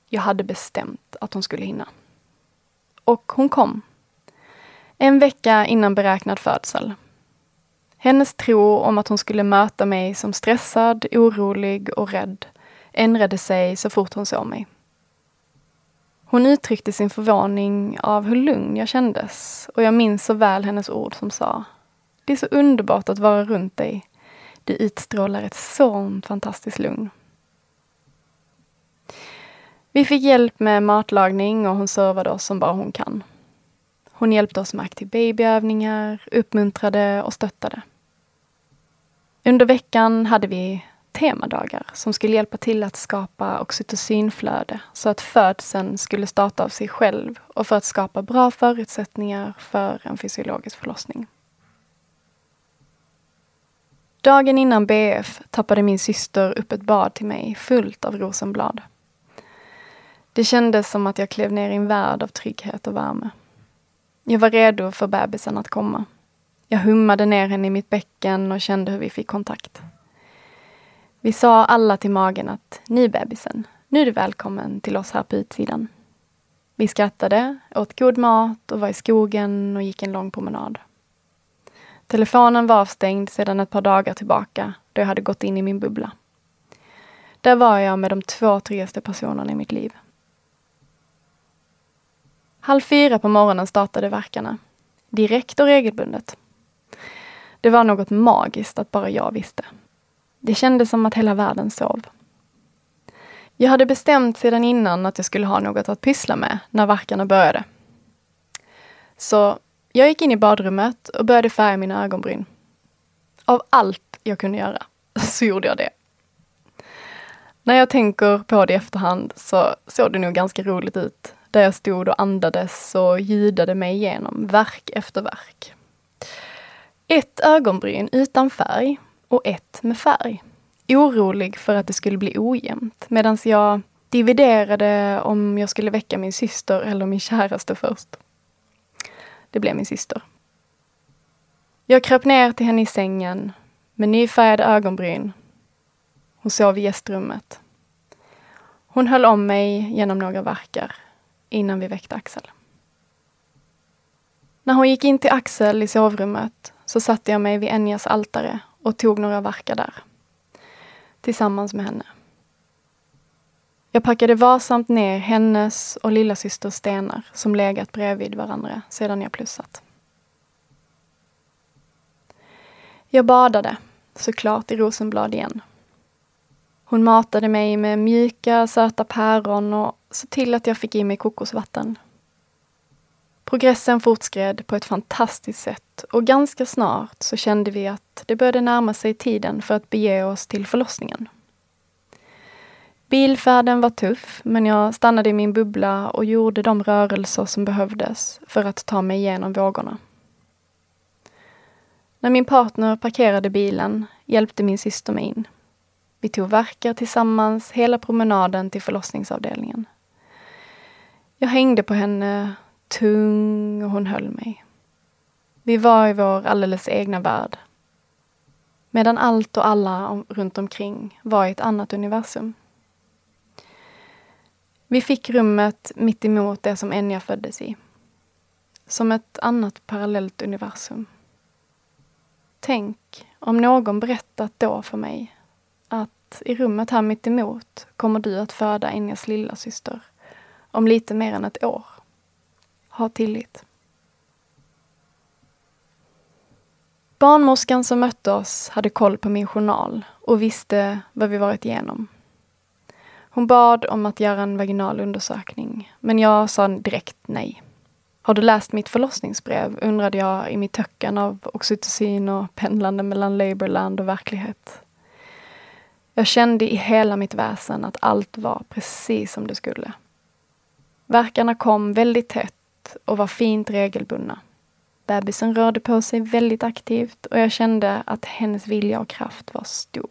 Jag hade bestämt att hon skulle hinna. Och hon kom. En vecka innan beräknad födsel. Hennes tro om att hon skulle möta mig som stressad, orolig och rädd ändrade sig så fort hon såg mig. Hon uttryckte sin förvåning av hur lugn jag kändes och jag minns så väl hennes ord som sa Det är så underbart att vara runt dig. Du utstrålar ett sånt fantastiskt lugn. Vi fick hjälp med matlagning och hon servade oss som bara hon kan. Hon hjälpte oss med aktiv babyövningar, uppmuntrade och stöttade. Under veckan hade vi temadagar som skulle hjälpa till att skapa oxytocinflöde så att födseln skulle starta av sig själv och för att skapa bra förutsättningar för en fysiologisk förlossning. Dagen innan BF tappade min syster upp ett bad till mig fullt av rosenblad. Det kändes som att jag klev ner i en värld av trygghet och värme. Jag var redo för bebisen att komma. Jag hummade ner henne i mitt bäcken och kände hur vi fick kontakt. Vi sa alla till magen att ni bebisen, nu är du välkommen till oss här på utsidan. Vi skrattade, åt god mat och var i skogen och gick en lång promenad. Telefonen var avstängd sedan ett par dagar tillbaka då jag hade gått in i min bubbla. Där var jag med de två tryggaste personerna i mitt liv. Halv fyra på morgonen startade verkarna. Direkt och regelbundet. Det var något magiskt att bara jag visste. Det kändes som att hela världen sov. Jag hade bestämt sedan innan att jag skulle ha något att pyssla med när verkarna började. Så jag gick in i badrummet och började färga mina ögonbryn. Av allt jag kunde göra så gjorde jag det. När jag tänker på det i efterhand så såg det nog ganska roligt ut. Där jag stod och andades och ljudade mig igenom verk efter verk. Ett ögonbryn utan färg och ett med färg. Orolig för att det skulle bli ojämnt medan jag dividerade om jag skulle väcka min syster eller min käraste först. Det blev min syster. Jag kröp ner till henne i sängen med nyfärgade ögonbryn. Hon sov i gästrummet. Hon höll om mig genom några verkar innan vi väckte Axel. När hon gick in till Axel i sovrummet så satte jag mig vid Enjas altare och tog några verkar där. Tillsammans med henne. Jag packade varsamt ner hennes och lillasysters stenar som legat bredvid varandra sedan jag plussat. Jag badade, såklart i rosenblad igen. Hon matade mig med mjuka, söta päron och såg till att jag fick i mig kokosvatten. Progressen fortskred på ett fantastiskt sätt och ganska snart så kände vi att det började närma sig tiden för att bege oss till förlossningen. Bilfärden var tuff, men jag stannade i min bubbla och gjorde de rörelser som behövdes för att ta mig igenom vågorna. När min partner parkerade bilen hjälpte min syster mig in. Vi tog verkar tillsammans hela promenaden till förlossningsavdelningen. Jag hängde på henne, tung, och hon höll mig. Vi var i vår alldeles egna värld. Medan allt och alla runt omkring var i ett annat universum. Vi fick rummet mitt emot det som Enya föddes i. Som ett annat parallellt universum. Tänk om någon berättat då för mig att i rummet här mitt emot kommer du att föda Enjas lilla syster om lite mer än ett år. Ha tillit. Barnmorskan som mötte oss hade koll på min journal och visste vad vi varit igenom. Hon bad om att göra en vaginal undersökning, men jag sa direkt nej. Har du läst mitt förlossningsbrev? undrade jag i mitt töcken av oxytocin och pendlande mellan labourland och verklighet. Jag kände i hela mitt väsen att allt var precis som det skulle. Verkarna kom väldigt tätt och var fint regelbundna. Bebisen rörde på sig väldigt aktivt och jag kände att hennes vilja och kraft var stor.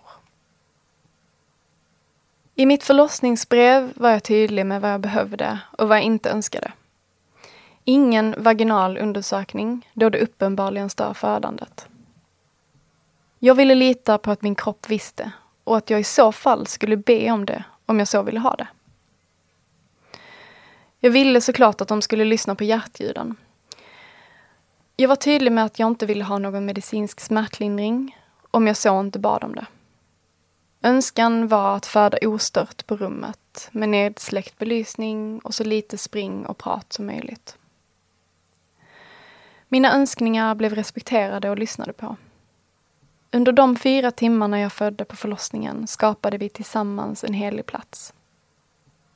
I mitt förlossningsbrev var jag tydlig med vad jag behövde och vad jag inte önskade. Ingen vaginal undersökning då det uppenbarligen stör födandet. Jag ville lita på att min kropp visste och att jag i så fall skulle be om det om jag så ville ha det. Jag ville såklart att de skulle lyssna på hjärtljuden. Jag var tydlig med att jag inte ville ha någon medicinsk smärtlindring om jag så inte bad om det. Önskan var att föda ostört på rummet med nedsläckt belysning och så lite spring och prat som möjligt. Mina önskningar blev respekterade och lyssnade på. Under de fyra timmarna jag födde på förlossningen skapade vi tillsammans en helig plats.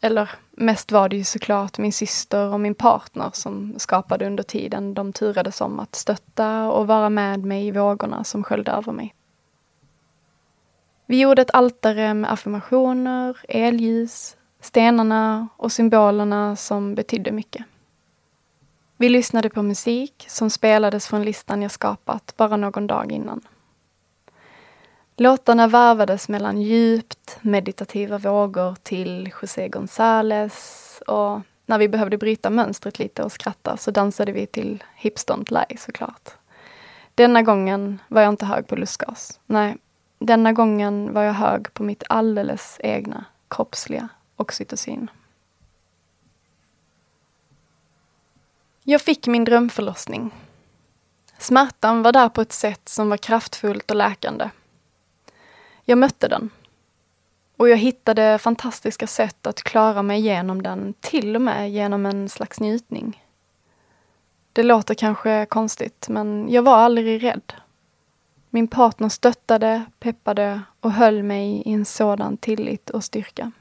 Eller mest var det ju såklart min syster och min partner som skapade under tiden de turades om att stötta och vara med mig i vågorna som sköljde över mig. Vi gjorde ett altare med affirmationer, elljus, stenarna och symbolerna som betydde mycket. Vi lyssnade på musik som spelades från listan jag skapat bara någon dag innan. Låtarna varvades mellan djupt meditativa vågor till José González och när vi behövde bryta mönstret lite och skratta så dansade vi till Hips Don't Lie såklart. Denna gången var jag inte hög på lustgas. Nej, denna gången var jag hög på mitt alldeles egna kroppsliga oxytocin. Jag fick min drömförlossning. Smärtan var där på ett sätt som var kraftfullt och läkande. Jag mötte den. Och jag hittade fantastiska sätt att klara mig igenom den, till och med genom en slags njutning. Det låter kanske konstigt, men jag var aldrig rädd. Min partner stöttade, peppade och höll mig i en sådan tillit och styrka.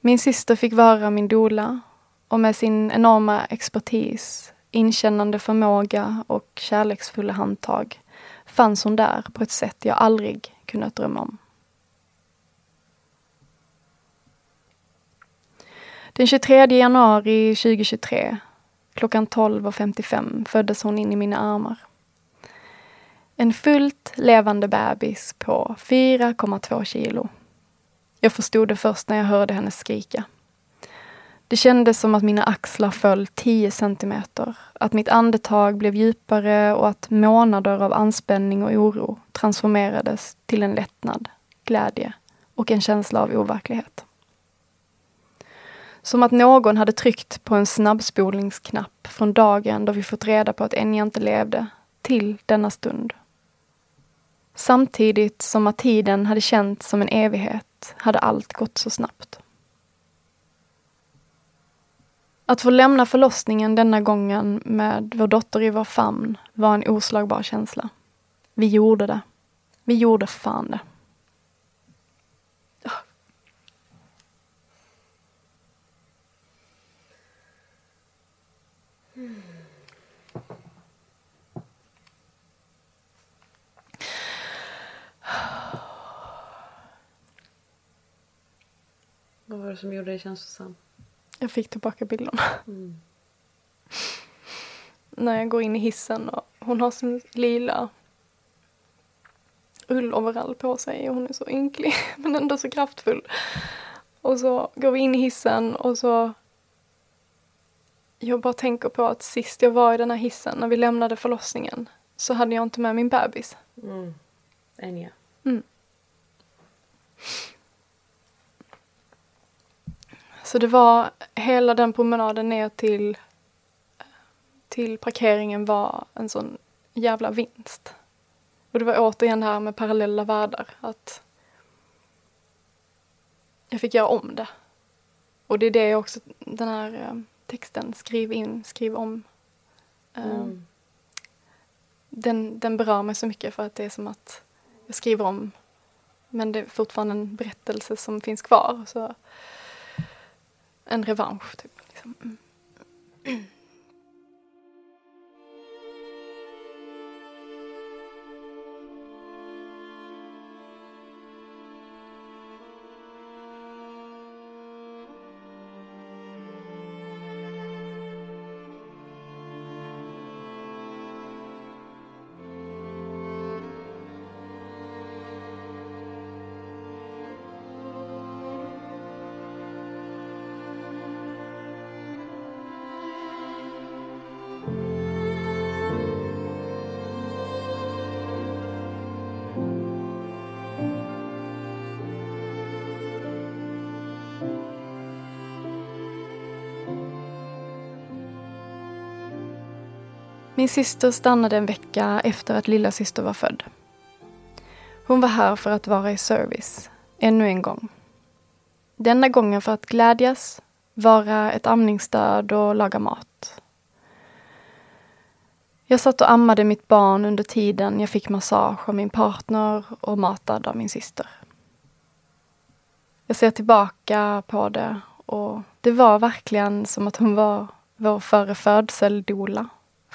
Min syster fick vara min dola och med sin enorma expertis, inkännande förmåga och kärleksfulla handtag fanns hon där på ett sätt jag aldrig kunnat drömma om. Den 23 januari 2023 klockan 12.55 föddes hon in i mina armar. En fullt levande bebis på 4,2 kilo. Jag förstod det först när jag hörde henne skrika. Det kändes som att mina axlar föll 10 centimeter, att mitt andetag blev djupare och att månader av anspänning och oro transformerades till en lättnad, glädje och en känsla av overklighet. Som att någon hade tryckt på en snabbspolningsknapp från dagen då vi fått reda på att Enya inte levde, till denna stund. Samtidigt som att tiden hade känts som en evighet hade allt gått så snabbt. Att få lämna förlossningen denna gången med vår dotter i vår famn var en oslagbar känsla. Vi gjorde det. Vi gjorde fan det. Vad var det som gjorde dig känslosam? Jag fick tillbaka bilderna. Mm. När jag går in i hissen och hon har sin lila ulloverall på sig och hon är så ynklig men ändå så kraftfull. Och så går vi in i hissen och så jag bara tänker på att sist jag var i den här hissen, när vi lämnade förlossningen, så hade jag inte med min bebis. Mm. Enya. Mm. Så det var hela den promenaden ner till, till parkeringen var en sån jävla vinst. Och det var återigen det här med parallella världar. Att jag fick göra om det. Och det är det också den här eh, texten, skriv in, skriv om. Eh, Mm. Den, den berör mig så mycket för att det är som att jag skriver om men det är fortfarande en berättelse som finns kvar. Så en revansch, typ. Liksom. Mm. Min syster stannade en vecka efter att lilla syster var född. Hon var här för att vara i service, ännu en gång. Denna gången för att glädjas, vara ett amningsstöd och laga mat. Jag satt och ammade mitt barn under tiden jag fick massage av min partner och matad av min syster. Jag ser tillbaka på det och det var verkligen som att hon var vår före-födsel-doula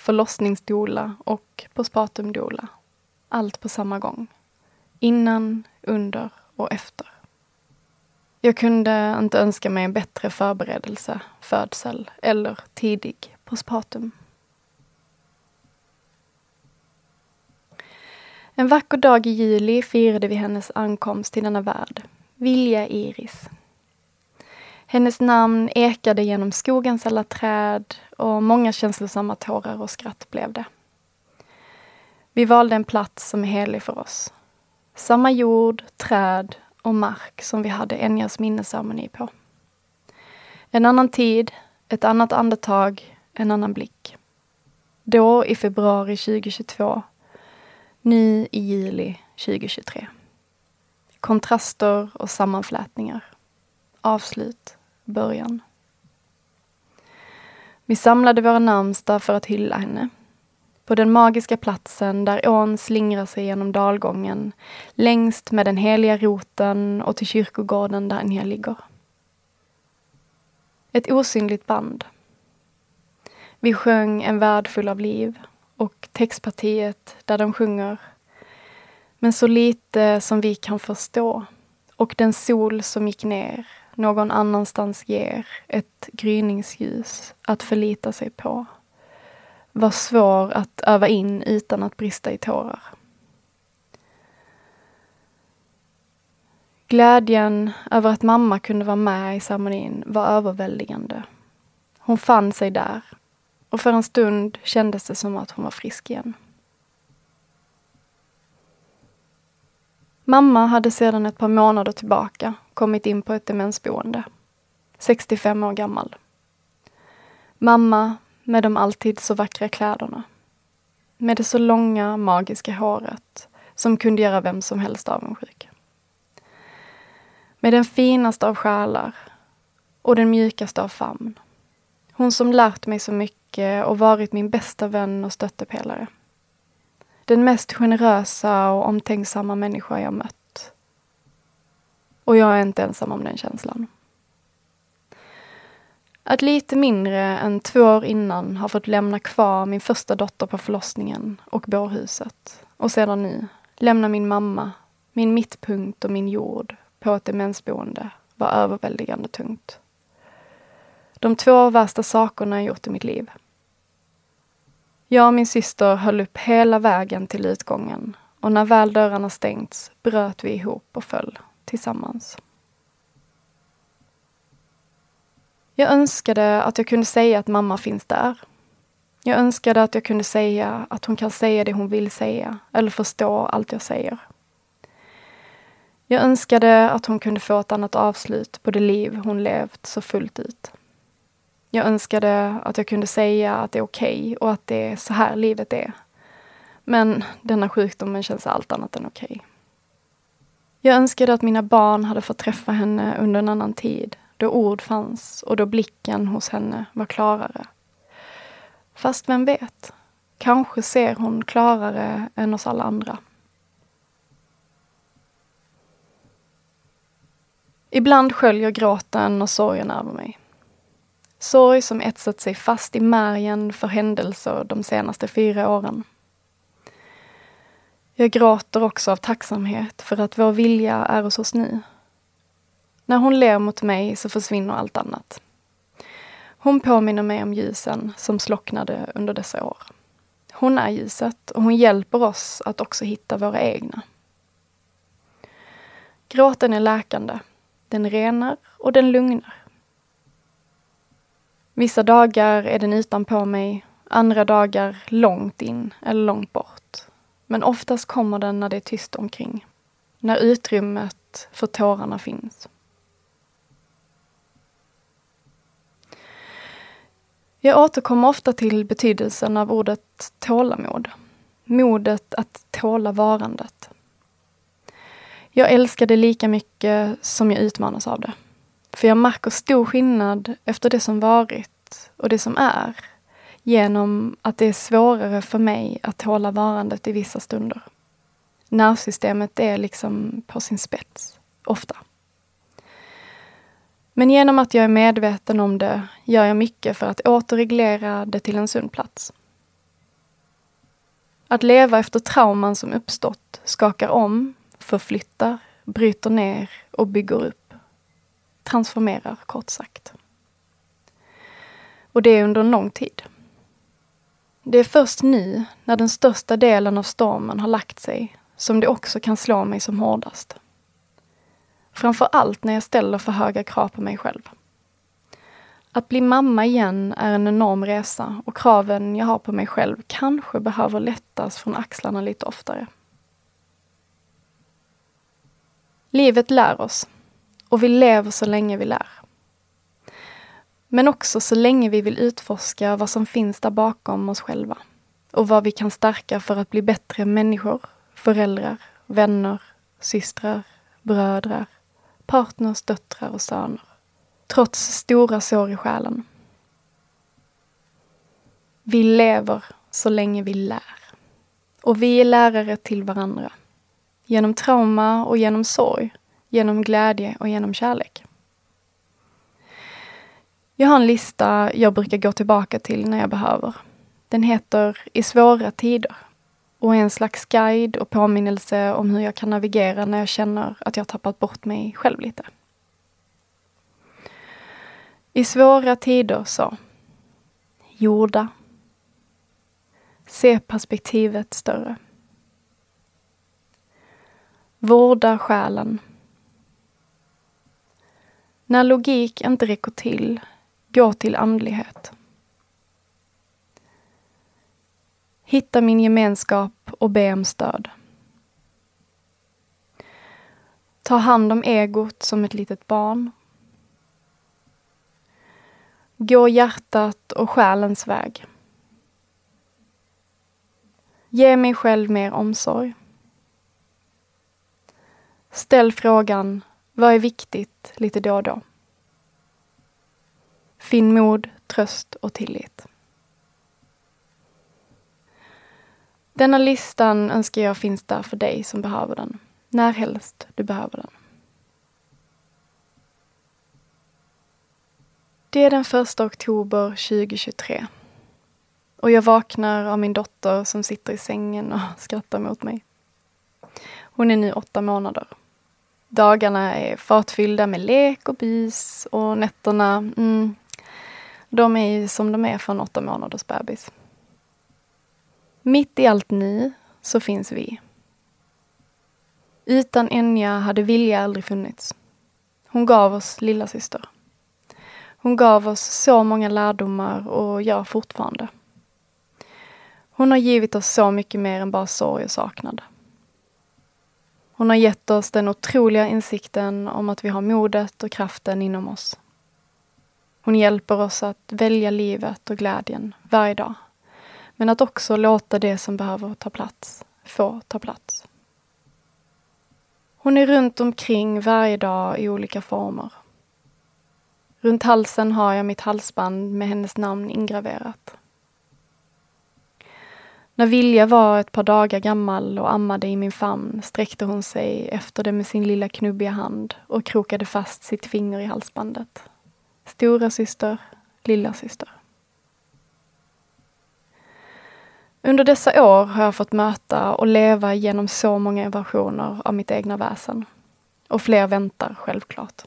förlossningsdola och postpartumdola. Allt på samma gång. Innan, under och efter. Jag kunde inte önska mig en bättre förberedelse, födsel eller tidig postpartum. En vacker dag i juli firade vi hennes ankomst till denna värld. Vilja Iris. Hennes namn ekade genom skogens alla träd och många känslosamma tårar och skratt blev det. Vi valde en plats som är helig för oss. Samma jord, träd och mark som vi hade Enjas minnesceremoni på. En annan tid, ett annat andetag, en annan blick. Då i februari 2022. Nu i juli 2023. Kontraster och sammanflätningar. Avslut, början. Vi samlade våra närmsta för att hylla henne. På den magiska platsen där ån slingrar sig genom dalgången, längst med den heliga roten och till kyrkogården där Anja ligger. Ett osynligt band. Vi sjöng En värld full av liv och textpartiet där de sjunger Men så lite som vi kan förstå och den sol som gick ner någon annanstans ger ett gryningsljus att förlita sig på var svår att öva in utan att brista i tårar. Glädjen över att mamma kunde vara med i ceremonin var överväldigande. Hon fann sig där och för en stund kändes det som att hon var frisk igen. Mamma hade sedan ett par månader tillbaka kommit in på ett demensboende. 65 år gammal. Mamma med de alltid så vackra kläderna. Med det så långa, magiska håret som kunde göra vem som helst avundsjuk. Med den finaste av själar och den mjukaste av famn. Hon som lärt mig så mycket och varit min bästa vän och stöttepelare. Den mest generösa och omtänksamma människa jag mött. Och jag är inte ensam om den känslan. Att lite mindre än två år innan ha fått lämna kvar min första dotter på förlossningen och bårhuset. Och sedan nu lämna min mamma, min mittpunkt och min jord på ett demensboende var överväldigande tungt. De två värsta sakerna jag gjort i mitt liv. Jag och min syster höll upp hela vägen till utgången och när väl dörrarna stängts bröt vi ihop och föll tillsammans. Jag önskade att jag kunde säga att mamma finns där. Jag önskade att jag kunde säga att hon kan säga det hon vill säga eller förstå allt jag säger. Jag önskade att hon kunde få ett annat avslut på det liv hon levt så fullt ut. Jag önskade att jag kunde säga att det är okej okay och att det är så här livet är. Men denna sjukdomen känns allt annat än okej. Okay. Jag önskade att mina barn hade fått träffa henne under en annan tid då ord fanns och då blicken hos henne var klarare. Fast vem vet? Kanske ser hon klarare än oss alla andra. Ibland sköljer gråten och sorgen över mig. Sorg som etsat sig fast i märgen för händelser de senaste fyra åren. Jag gråter också av tacksamhet för att vår vilja är hos oss nu. När hon ler mot mig så försvinner allt annat. Hon påminner mig om ljusen som slocknade under dessa år. Hon är ljuset och hon hjälper oss att också hitta våra egna. Gråten är läkande. Den renar och den lugnar. Vissa dagar är den utanpå mig, andra dagar långt in eller långt bort. Men oftast kommer den när det är tyst omkring. När utrymmet för tårarna finns. Jag återkommer ofta till betydelsen av ordet tålamod. Modet att tåla varandet. Jag älskar det lika mycket som jag utmanas av det. För jag märker stor skillnad efter det som varit och det som är genom att det är svårare för mig att tåla varandet i vissa stunder. Nervsystemet är liksom på sin spets, ofta. Men genom att jag är medveten om det gör jag mycket för att återreglera det till en sund plats. Att leva efter trauman som uppstått skakar om, förflyttar, bryter ner och bygger upp. Transformerar, kort sagt. Och det är under en lång tid. Det är först nu, när den största delen av stormen har lagt sig, som det också kan slå mig som hårdast. Framför allt när jag ställer för höga krav på mig själv. Att bli mamma igen är en enorm resa och kraven jag har på mig själv kanske behöver lättas från axlarna lite oftare. Livet lär oss och vi lever så länge vi lär. Men också så länge vi vill utforska vad som finns där bakom oss själva och vad vi kan stärka för att bli bättre människor, föräldrar, vänner, systrar, brödrar, partners, döttrar och söner. Trots stora sår i själen. Vi lever så länge vi lär. Och vi är lärare till varandra. Genom trauma och genom sorg. Genom glädje och genom kärlek. Jag har en lista jag brukar gå tillbaka till när jag behöver. Den heter I svåra tider och är en slags guide och påminnelse om hur jag kan navigera när jag känner att jag tappat bort mig själv lite. I svåra tider så jorda. Se perspektivet större. Vårda själen. När logik inte räcker till, gå till andlighet. Hitta min gemenskap och be om stöd. Ta hand om egot som ett litet barn. Gå hjärtat och själens väg. Ge mig själv mer omsorg. Ställ frågan, vad är viktigt, lite då och då. Finn mod, tröst och tillit. Denna listan önskar jag finns där för dig som behöver den, när helst du behöver den. Det är den första oktober 2023. Och jag vaknar av min dotter som sitter i sängen och skrattar mot mig. Hon är nu åtta månader. Dagarna är fartfyllda med lek och bys och nätterna, mm, de är ju som de är för en åtta månaders bebis. Mitt i allt ni så finns vi. Utan Enya hade Vilja aldrig funnits. Hon gav oss lilla syster. Hon gav oss så många lärdomar och gör fortfarande. Hon har givit oss så mycket mer än bara sorg och saknad. Hon har gett oss den otroliga insikten om att vi har modet och kraften inom oss. Hon hjälper oss att välja livet och glädjen varje dag. Men att också låta det som behöver ta plats få ta plats. Hon är runt omkring varje dag i olika former. Runt halsen har jag mitt halsband med hennes namn ingraverat. När Vilja var ett par dagar gammal och ammade i min famn sträckte hon sig efter det med sin lilla knubbiga hand och krokade fast sitt finger i halsbandet. Stora syster, lilla syster. Under dessa år har jag fått möta och leva genom så många versioner av mitt egna väsen. Och fler väntar självklart.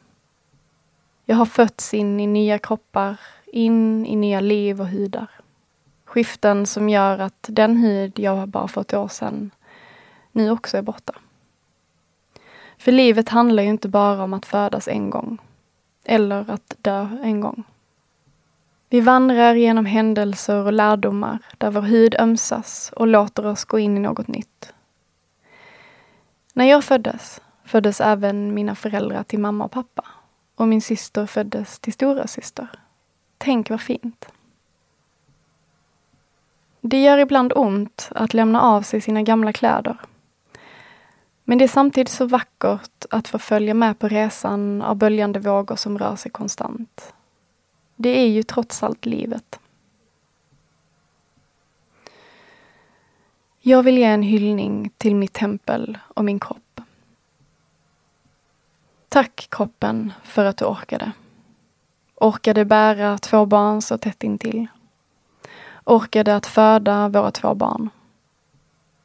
Jag har fötts in i nya kroppar, in i nya liv och hudar. Skiften som gör att den hud jag bara för ett år sedan nu också är borta. För livet handlar ju inte bara om att födas en gång. Eller att dö en gång. Vi vandrar genom händelser och lärdomar där vår hud ömsas och låter oss gå in i något nytt. När jag föddes, föddes även mina föräldrar till mamma och pappa. Och min syster föddes till stora syster. Tänk vad fint. Det gör ibland ont att lämna av sig sina gamla kläder. Men det är samtidigt så vackert att få följa med på resan av böljande vågor som rör sig konstant. Det är ju trots allt livet. Jag vill ge en hyllning till mitt tempel och min kropp. Tack kroppen för att du orkade. Orkade bära två barn så tätt intill. Orkade att föda våra två barn.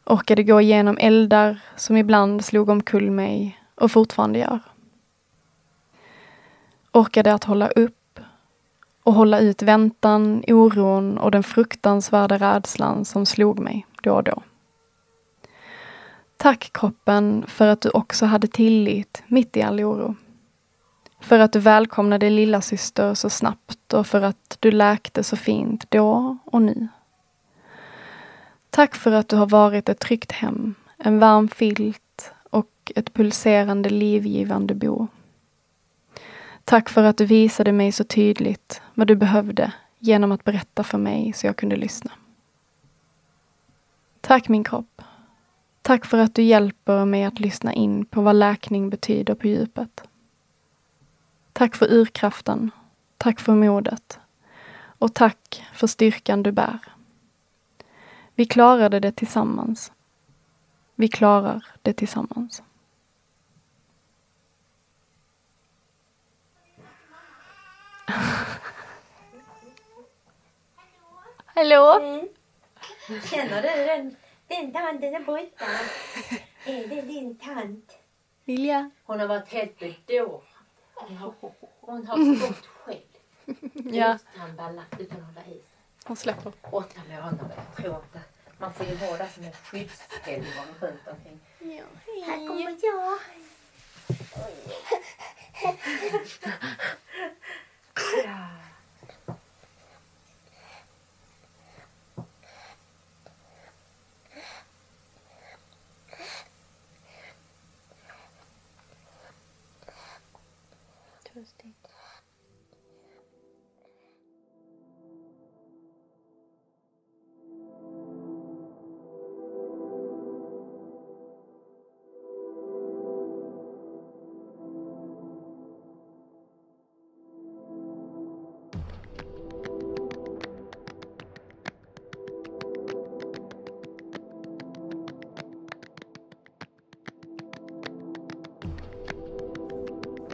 Orkade gå igenom eldar som ibland slog omkull mig och fortfarande gör. Orkade att hålla upp och hålla ut väntan, oron och den fruktansvärda rädslan som slog mig då och då. Tack kroppen för att du också hade tillit mitt i all oro. För att du välkomnade lilla syster så snabbt och för att du läkte så fint då och nu. Tack för att du har varit ett tryggt hem, en varm filt och ett pulserande livgivande bo. Tack för att du visade mig så tydligt vad du behövde genom att berätta för mig så jag kunde lyssna. Tack min kropp. Tack för att du hjälper mig att lyssna in på vad läkning betyder på djupet. Tack för urkraften. Tack för modet. Och tack för styrkan du bär. Vi klarade det tillsammans. Vi klarar det tillsammans. Hallå? Mm. Känner du den, den tanten där borta? Är det din tant? Vilja? Hon har varit helt bedårad. Hon har stått själv Ja, utan ballast, utan att hålla i sig. hon släpper. Åtta månader. Jag tror inte. Man får ju vara där som ett skyddshelgon runt omkring. Här kommer jag. Ja. していきます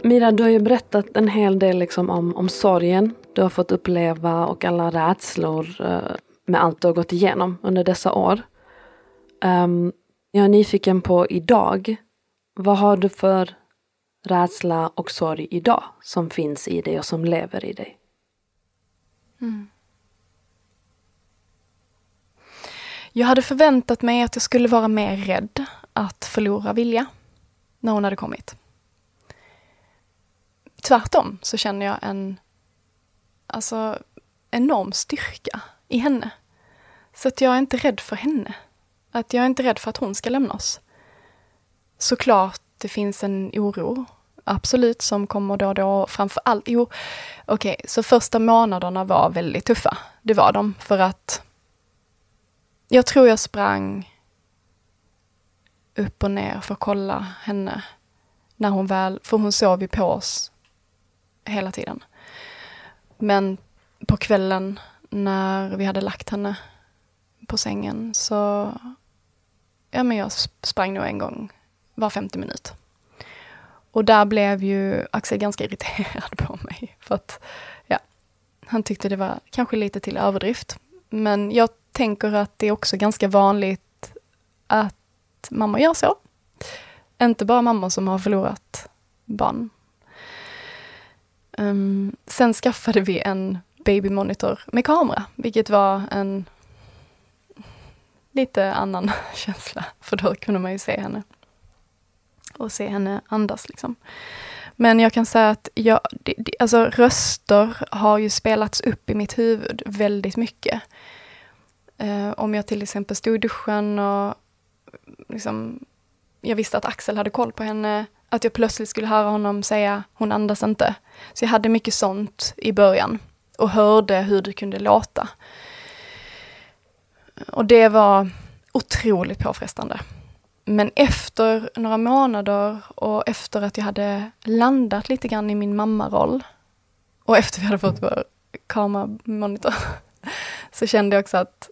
Mira, du har ju berättat en hel del liksom om, om sorgen du har fått uppleva och alla rädslor eh, med allt du har gått igenom under dessa år. Um, jag är nyfiken på idag. Vad har du för rädsla och sorg idag som finns i dig och som lever i dig? Mm. Jag hade förväntat mig att jag skulle vara mer rädd att förlora Vilja när hon hade kommit. Tvärtom så känner jag en alltså, enorm styrka i henne. Så att jag är inte rädd för henne. Att jag är inte rädd för att hon ska lämna oss. Såklart det finns en oro, absolut, som kommer då och då. Framför allt, jo, okej, så första månaderna var väldigt tuffa. Det var de, för att jag tror jag sprang upp och ner för att kolla henne när hon väl, för hon sov ju på oss hela tiden. Men på kvällen när vi hade lagt henne på sängen så, ja men jag sprang nog en gång var femte minut. Och där blev ju Axel ganska irriterad på mig för att, ja, han tyckte det var kanske lite till överdrift. Men jag tänker att det är också ganska vanligt att mammor gör så. Inte bara mammor som har förlorat barn. Um, sen skaffade vi en babymonitor med kamera, vilket var en lite annan känsla, för då kunde man ju se henne. Och se henne andas liksom. Men jag kan säga att jag, alltså röster har ju spelats upp i mitt huvud väldigt mycket. Uh, om jag till exempel stod i duschen och liksom, jag visste att Axel hade koll på henne, att jag plötsligt skulle höra honom säga hon andas inte. Så jag hade mycket sånt i början och hörde hur det kunde låta. Och det var otroligt påfrestande. Men efter några månader och efter att jag hade landat lite grann i min mammaroll och efter vi hade fått vår kameramonitor så kände jag också att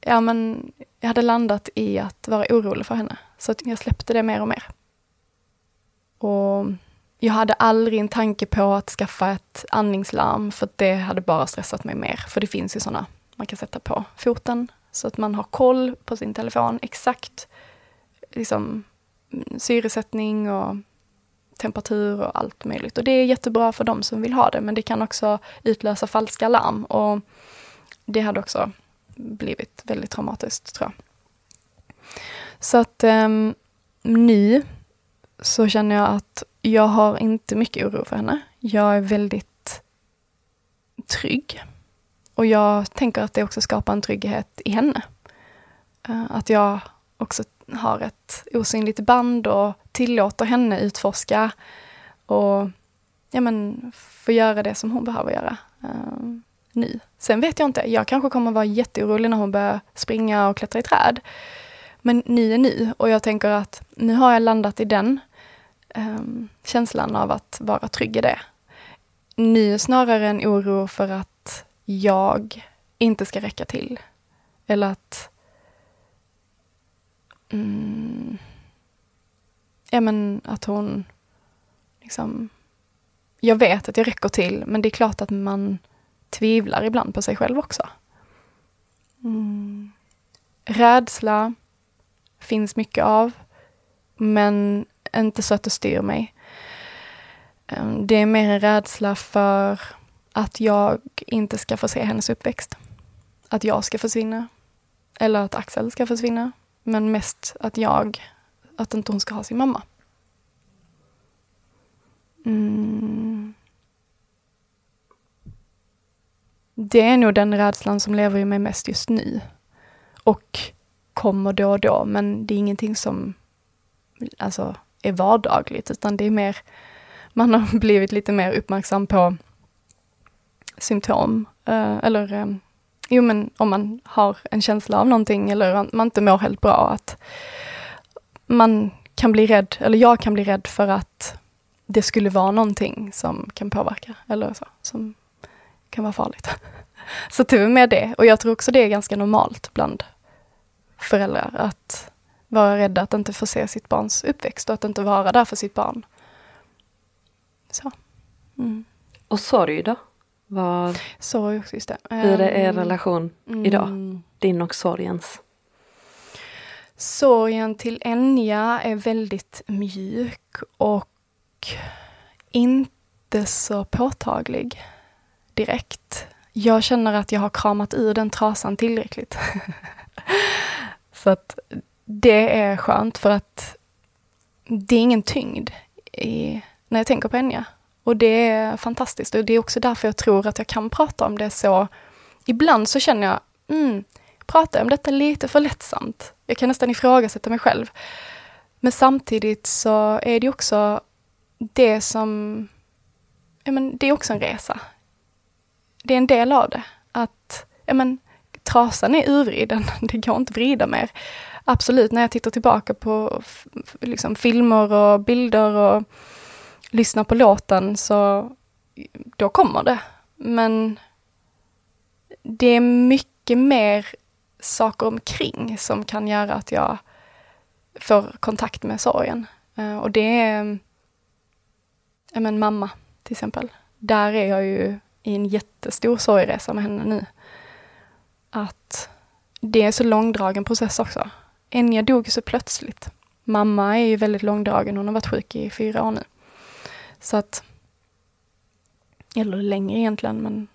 ja, men jag hade landat i att vara orolig för henne. Så att jag släppte det mer och mer. Och jag hade aldrig en tanke på att skaffa ett andningslarm för det hade bara stressat mig mer. För det finns ju sådana man kan sätta på foten så att man har koll på sin telefon exakt liksom, syresättning och temperatur och allt möjligt. Och det är jättebra för de som vill ha det, men det kan också utlösa falska larm. Och det hade också blivit väldigt traumatiskt, tror jag. Så att um, nu så känner jag att jag har inte mycket oro för henne. Jag är väldigt trygg. Och jag tänker att det också skapar en trygghet i henne. Eh, att jag också har ett osynligt band och tillåter henne utforska och ja, men, få göra det som hon behöver göra uh, nu. Sen vet jag inte, jag kanske kommer vara jätteorolig när hon börjar springa och klättra i träd. Men nu är nu och jag tänker att nu har jag landat i den um, känslan av att vara trygg i det. Nu snarare en oro för att jag inte ska räcka till. Eller att mm, ja men att hon liksom, jag vet att jag räcker till, men det är klart att man tvivlar ibland på sig själv också. Mm. Rädsla finns mycket av, men inte så att det styr mig. Ehm, det är mer en rädsla för att jag inte ska få se hennes uppväxt. Att jag ska försvinna. Eller att Axel ska försvinna. Men mest att jag, att inte hon ska ha sin mamma. Mm. Det är nog den rädslan som lever i mig mest just nu. Och kommer då och då, men det är ingenting som alltså, är vardagligt, utan det är mer, man har blivit lite mer uppmärksam på symptom, eh, eller eh, jo men om man har en känsla av någonting eller man inte mår helt bra, att man kan bli rädd, eller jag kan bli rädd för att det skulle vara någonting som kan påverka, eller så, som kan vara farligt. Så tur med det, och jag tror också det är ganska normalt bland föräldrar att vara rädda att inte få se sitt barns uppväxt och att inte vara där för sitt barn. Så. Mm. Och sorg då? Vad, sorg också, just det. Hur är er Um, relation mm. idag? Din och sorgens? Sorgen till Enya är väldigt mjuk och inte så påtaglig direkt. Jag känner att jag har kramat ur den trasan tillräckligt. så att det är skönt för att det är ingen tyngd i, när jag tänker på Enya. Och det är fantastiskt och det är också därför jag tror att jag kan prata om det så. Ibland så känner jag, mm, pratar jag om detta lite för lättsamt? Jag kan nästan ifrågasätta mig själv. Men samtidigt så är det också det som, ja men det är också en resa. Det är en del av det. Att, ja men, trasan är urvriden, det går inte att vrida mer. Absolut, när jag tittar tillbaka på liksom, filmer och bilder och lyssnar på låten så då kommer det. Men det är mycket mer saker omkring som kan göra att jag får kontakt med sorgen. Uh, och det är, ja men mamma till exempel. Där är jag ju i en jättestor sorgresa med henne nu. Att det är så långdragen process också. Enya dog så plötsligt. Mamma är ju väldigt långdragen, hon har varit sjuk i fyra år nu. Så att, eller längre egentligen, men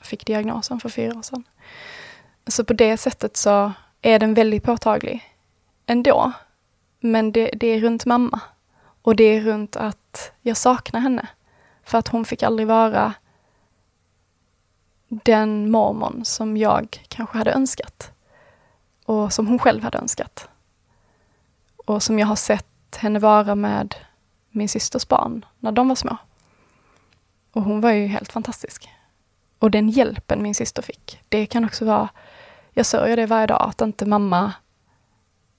fick diagnosen för fyra år sedan. Så på det sättet så är den väldigt påtaglig ändå. Men det, det är runt mamma. Och det är runt att jag saknar henne. För att hon fick aldrig vara den mormon som jag kanske hade önskat. Och som hon själv hade önskat. Och som jag har sett henne vara med min systers barn när de var små. Och hon var ju helt fantastisk. Och den hjälpen min syster fick, det kan också vara, jag sörjer det varje dag, att inte mamma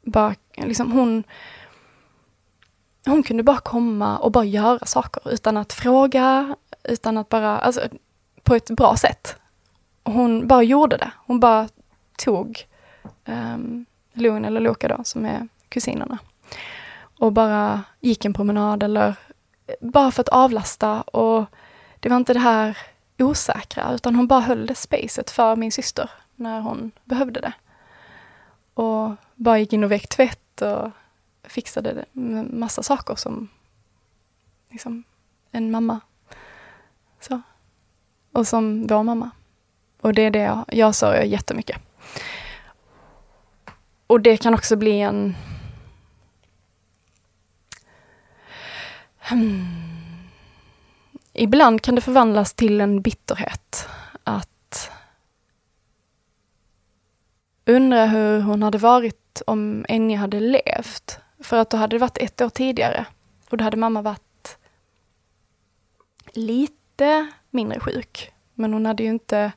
bara, liksom hon, hon kunde bara komma och bara göra saker utan att fråga, utan att bara, alltså på ett bra sätt. Hon bara gjorde det. Hon bara tog um, Lugn eller Loka då, som är kusinerna. Och bara gick en promenad eller eh, bara för att avlasta och det var inte det här osäkra, utan hon bara höll det spacet för min syster när hon behövde det. Och bara gick in och väckte tvätt och fixade massa saker som liksom en mamma. Så. Och som vår mamma. Och det är det jag, jag sörjer jättemycket. Och det kan också bli en... Hmm. Ibland kan det förvandlas till en bitterhet. Att undra hur hon hade varit om Enya hade levt. För att då hade det varit ett år tidigare. Och då hade mamma varit lite mindre sjuk. Men hon hade ju inte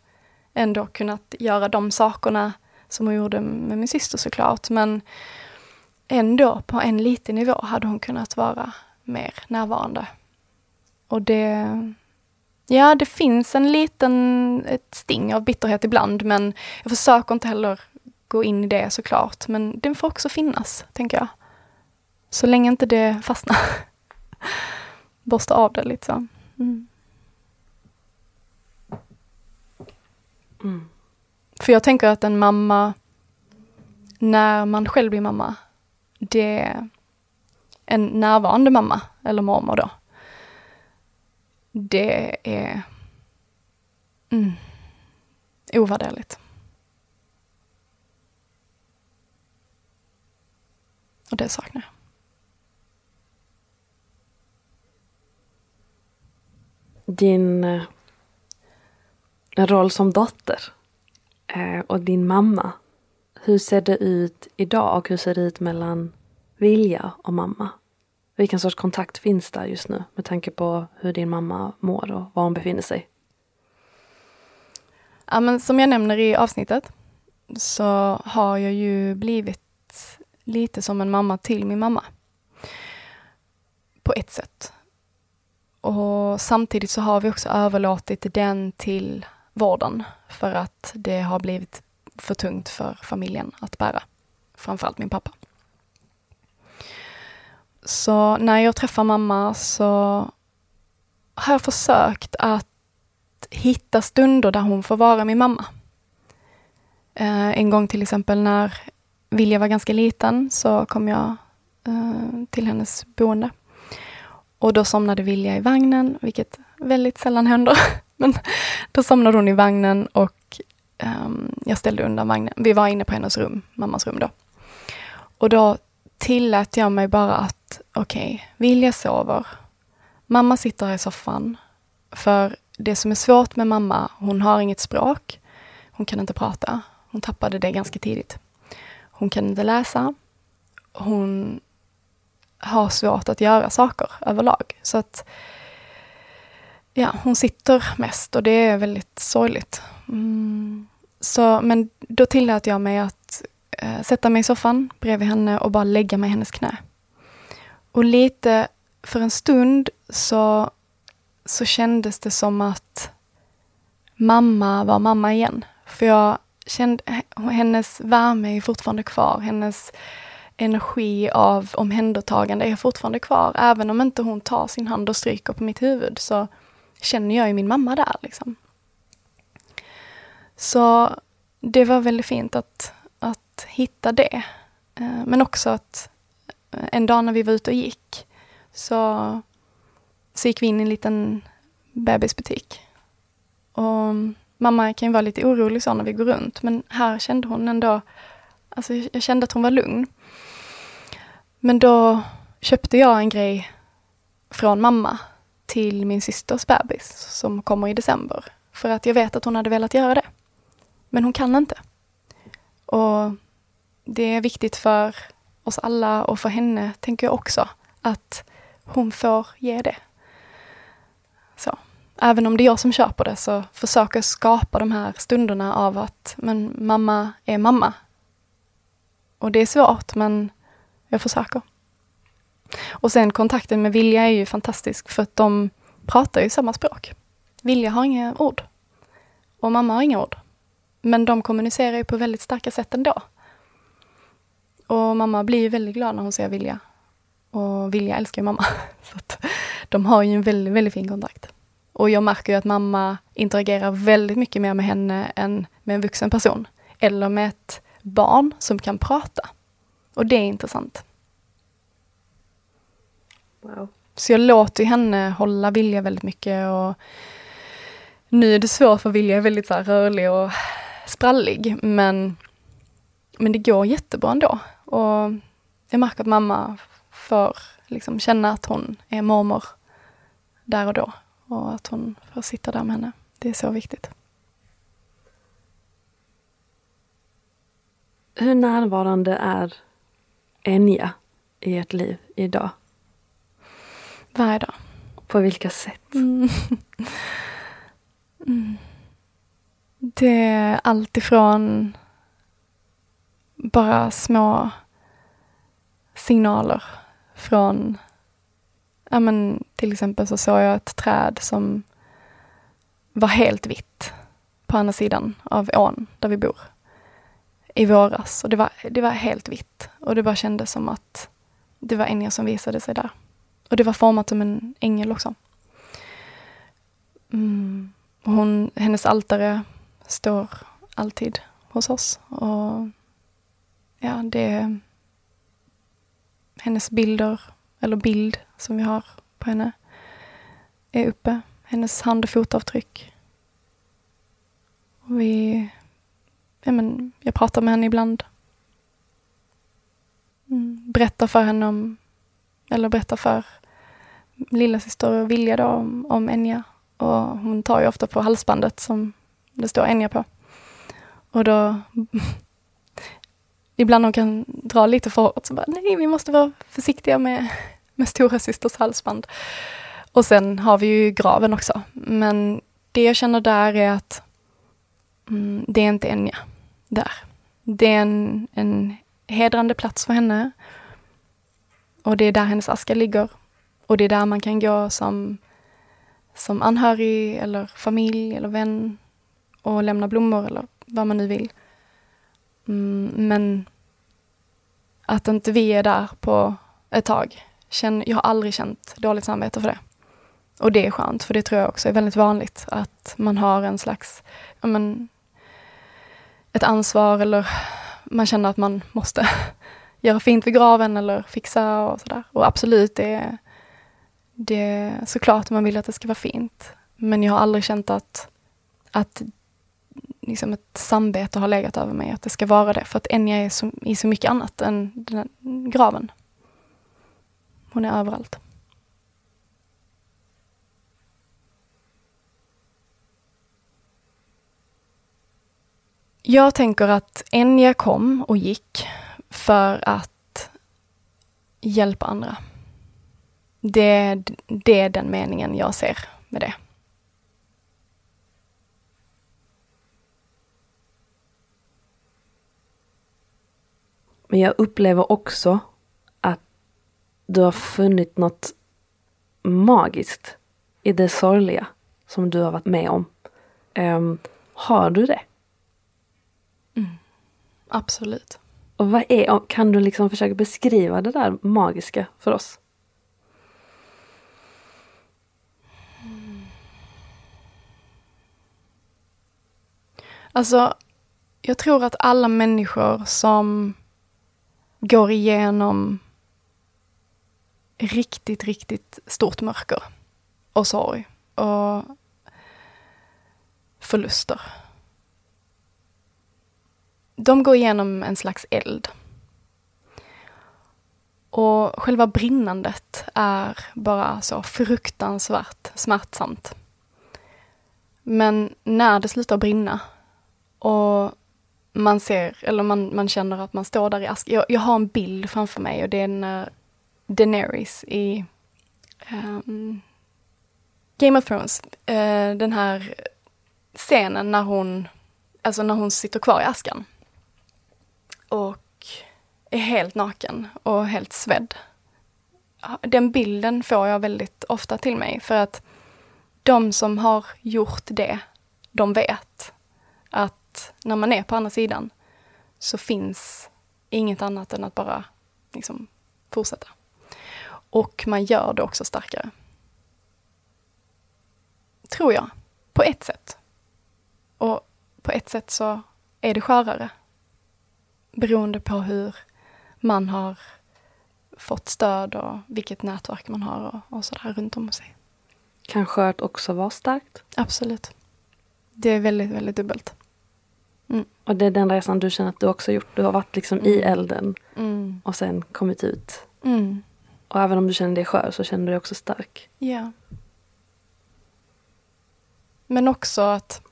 ändå kunnat göra de sakerna som hon gjorde med min syster såklart. Men ändå på en liten nivå hade hon kunnat vara mer närvarande. Och det, ja det finns en liten, ett sting av bitterhet ibland men jag försöker inte heller gå in i det såklart. Men den får också finnas, tänker jag. Så länge inte det fastnar. Borsta av det lite så. Mm. Mm. För jag tänker att en mamma, när man själv blir mamma, det är en närvarande mamma, eller mormor då. Det är mm, ovärderligt. Och det saknar jag. Din eh, roll som dotter Eh, och din mamma. Hur ser det ut idag och hur ser det ut mellan Vilja och mamma? Vilken sorts kontakt finns där just nu med tanke på hur din mamma mår och var hon befinner sig? Ja, men som jag nämner i avsnittet så har jag ju blivit lite som en mamma till min mamma. På ett sätt. Och samtidigt så har vi också överlåtit den till vården för att det har blivit för tungt för familjen att bära. Framförallt min pappa. Så när jag träffar mamma så har jag försökt att hitta stunder där hon får vara min mamma. Eh, en gång till exempel när Vilja var ganska liten så kom jag eh, till hennes boende. Och då somnade Vilja i vagnen, vilket väldigt sällan händer. Men då somnade hon i vagnen och um, jag ställde undan vagnen. Vi var inne på hennes rum, mammas rum då. Och då tillät jag mig bara att, okej, okay, Vilja sover. Mamma sitter här i soffan. För det som är svårt med mamma, hon har inget språk. Hon kan inte prata. Hon tappade det ganska tidigt. Hon kan inte läsa. Hon har svårt att göra saker överlag. Så att ja, hon sitter mest och det är väldigt sorgligt. Mm. Så, men då tillät jag mig att eh, sätta mig i soffan bredvid henne och bara lägga mig i hennes knä. Och lite för en stund så, så kändes det som att mamma var mamma igen. För jag kände, hennes värme är fortfarande kvar, hennes energi av omhändertagande är fortfarande kvar. Även om inte hon tar sin hand och stryker på mitt huvud så känner jag ju min mamma där. Liksom. Så det var väldigt fint att, att hitta det. Eh, men också att eh, en dag när vi var ute och gick så, så gick vi in i en liten bebisbutik. Och mm, mamma kan ju vara lite orolig så när vi går runt, men här kände hon ändå, alltså jag kände att hon var lugn. Men då köpte jag en grej från mamma till min systers bebis som kommer i december. För att jag vet att hon hade velat göra det. Men hon kan inte. Och det är viktigt för oss alla och för henne, tänker jag också, att hon får ge det. Så. Även om det är jag som köper det så försöker jag skapa de här stunderna av att men mamma är mamma. Och det är svårt men jag försöker. Och sen kontakten med Vilja är ju fantastisk för att de pratar ju samma språk. Vilja har inga ord. Och mamma har inga ord. Men de kommunicerar ju på väldigt starka sätt ändå. Och mamma blir ju väldigt glad när hon ser Vilja. Och Vilja älskar ju mamma. Så att de har ju en väldigt, väldigt fin kontakt. Och jag märker ju att mamma interagerar väldigt mycket mer med henne än med en vuxen person. Eller med ett barn som kan prata. Och det är intressant. Wow. Så jag låter henne hålla Vilja väldigt mycket och nu är det svårt för Vilja är väldigt så rörlig och sprallig men, men det går jättebra ändå. Och jag märker att mamma får liksom känna att hon är mormor där och då och att hon får sitta där med henne. Det är så viktigt. Hur närvarande är Enya i ert liv idag? Varje dag. På vilka sätt? Mm. Mm. Det är allt ifrån bara små signaler från, ja men till exempel så såg jag ett träd som var helt vitt på andra sidan av ån där vi bor i våras och det var, det var helt vitt och det bara kändes som att det var Enya som visade sig där. Och det var format som en ängel också. Mm. Hon, hennes altare står alltid hos oss. Och ja, det hennes bilder, eller bild som vi har på henne, är uppe. Hennes hand och fotavtryck. Och vi, ja men, jag pratar med henne ibland. Mm, berättar för henne om, eller berättar för lilla syster Vilja då om, om Enya. Och hon tar ju ofta på halsbandet som det står Enya på. Och då ibland hon kan dra lite för hårt, så bara nej, vi måste vara försiktiga med, med stora systers halsband. Och sen har vi ju graven också. Men det jag känner där är att mm, det är inte Enya där. Det är en, en hedrande plats för henne. Och det är där hennes aska ligger. Och det är där man kan gå som, som anhörig eller familj eller vän och lämna blommor eller vad man nu vill. Mm, men att inte vi är där på ett tag. Känn, jag har aldrig känt dåligt samvete för det. Och det är skönt, för det tror jag också är väldigt vanligt. Att man har en slags, ja men, ett ansvar eller man känner att man måste göra fint vid graven eller fixa och sådär. Och absolut, det är, det är såklart man vill att det ska vara fint. Men jag har aldrig känt att, att liksom ett samvete har legat över mig att det ska vara det. För att Enya är så, i så mycket annat än den graven. Hon är överallt. Jag tänker att Enya kom och gick för att hjälpa andra. Det, det är den meningen jag ser med det. Men jag upplever också att du har funnit något magiskt i det sorgliga som du har varit med om. Um, har du det? Mm. Absolut. Och vad är, kan du liksom försöka beskriva det där magiska för oss? Alltså, jag tror att alla människor som går igenom riktigt, riktigt stort mörker och sorg och förluster. De går igenom en slags eld. Och själva brinnandet är bara så fruktansvärt smärtsamt. Men när det slutar brinna och man ser, eller man, man känner att man står där i ask. Jag, jag har en bild framför mig och det är när Daenerys i um, Game of Thrones, uh, den här scenen när hon, alltså när hon sitter kvar i askan. Och är helt naken och helt svedd. Den bilden får jag väldigt ofta till mig för att de som har gjort det, de vet att när man är på andra sidan så finns inget annat än att bara liksom fortsätta. Och man gör det också starkare. tror jag. På ett sätt. Och på ett sätt så är det skörare. Beroende på hur man har fått stöd och vilket nätverk man har och, och sådär runt om sig. Kan skört också vara starkt? Absolut. Det är väldigt, väldigt dubbelt. Mm. Och det är den resan du känner att du också gjort. Du har varit liksom mm. i elden mm. och sen kommit ut. Mm. Och även om du känner dig skör så känner du dig också stark. Ja. Yeah. Men också att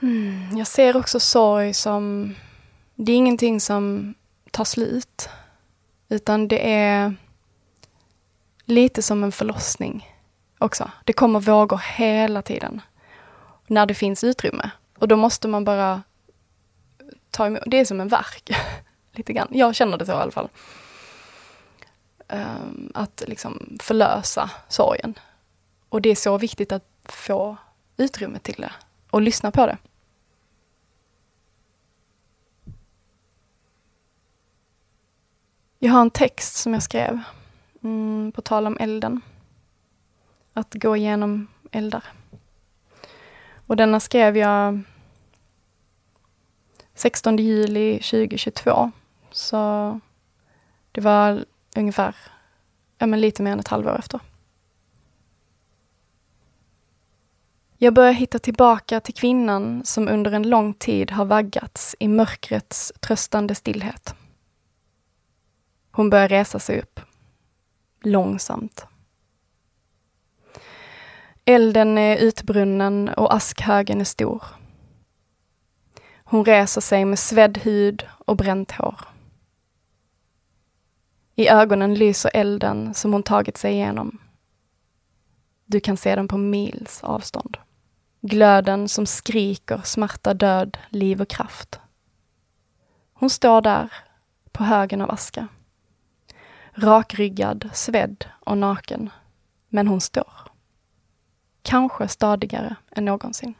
mm, jag ser också sorg som, det är ingenting som tar slut. Utan det är lite som en förlossning också. Det kommer vågor hela tiden. När det finns utrymme. Och då måste man bara ta emot. Det är som en verk. lite grann. Jag känner det så i alla fall. Um, att liksom förlösa sorgen. Och det är så viktigt att få utrymme till det och lyssna på det. Jag har en text som jag skrev mm, på tal om elden. Att gå igenom eldar. Och denna skrev jag 16 juli 2022. Så det var ungefär, ja men lite mer än ett halvår efter. Jag börjar hitta tillbaka till kvinnan som under en lång tid har vaggats i mörkrets tröstande stillhet. Hon börjar resa sig upp. Långsamt. Elden är utbrunnen och askhögen är stor. Hon reser sig med svedd hud och bränt hår. I ögonen lyser elden som hon tagit sig igenom. Du kan se den på mils avstånd. Glöden som skriker smärta, död, liv och kraft. Hon står där, på högen av aska. Rakryggad, svedd och naken. Men hon står. Kanske stadigare än någonsin.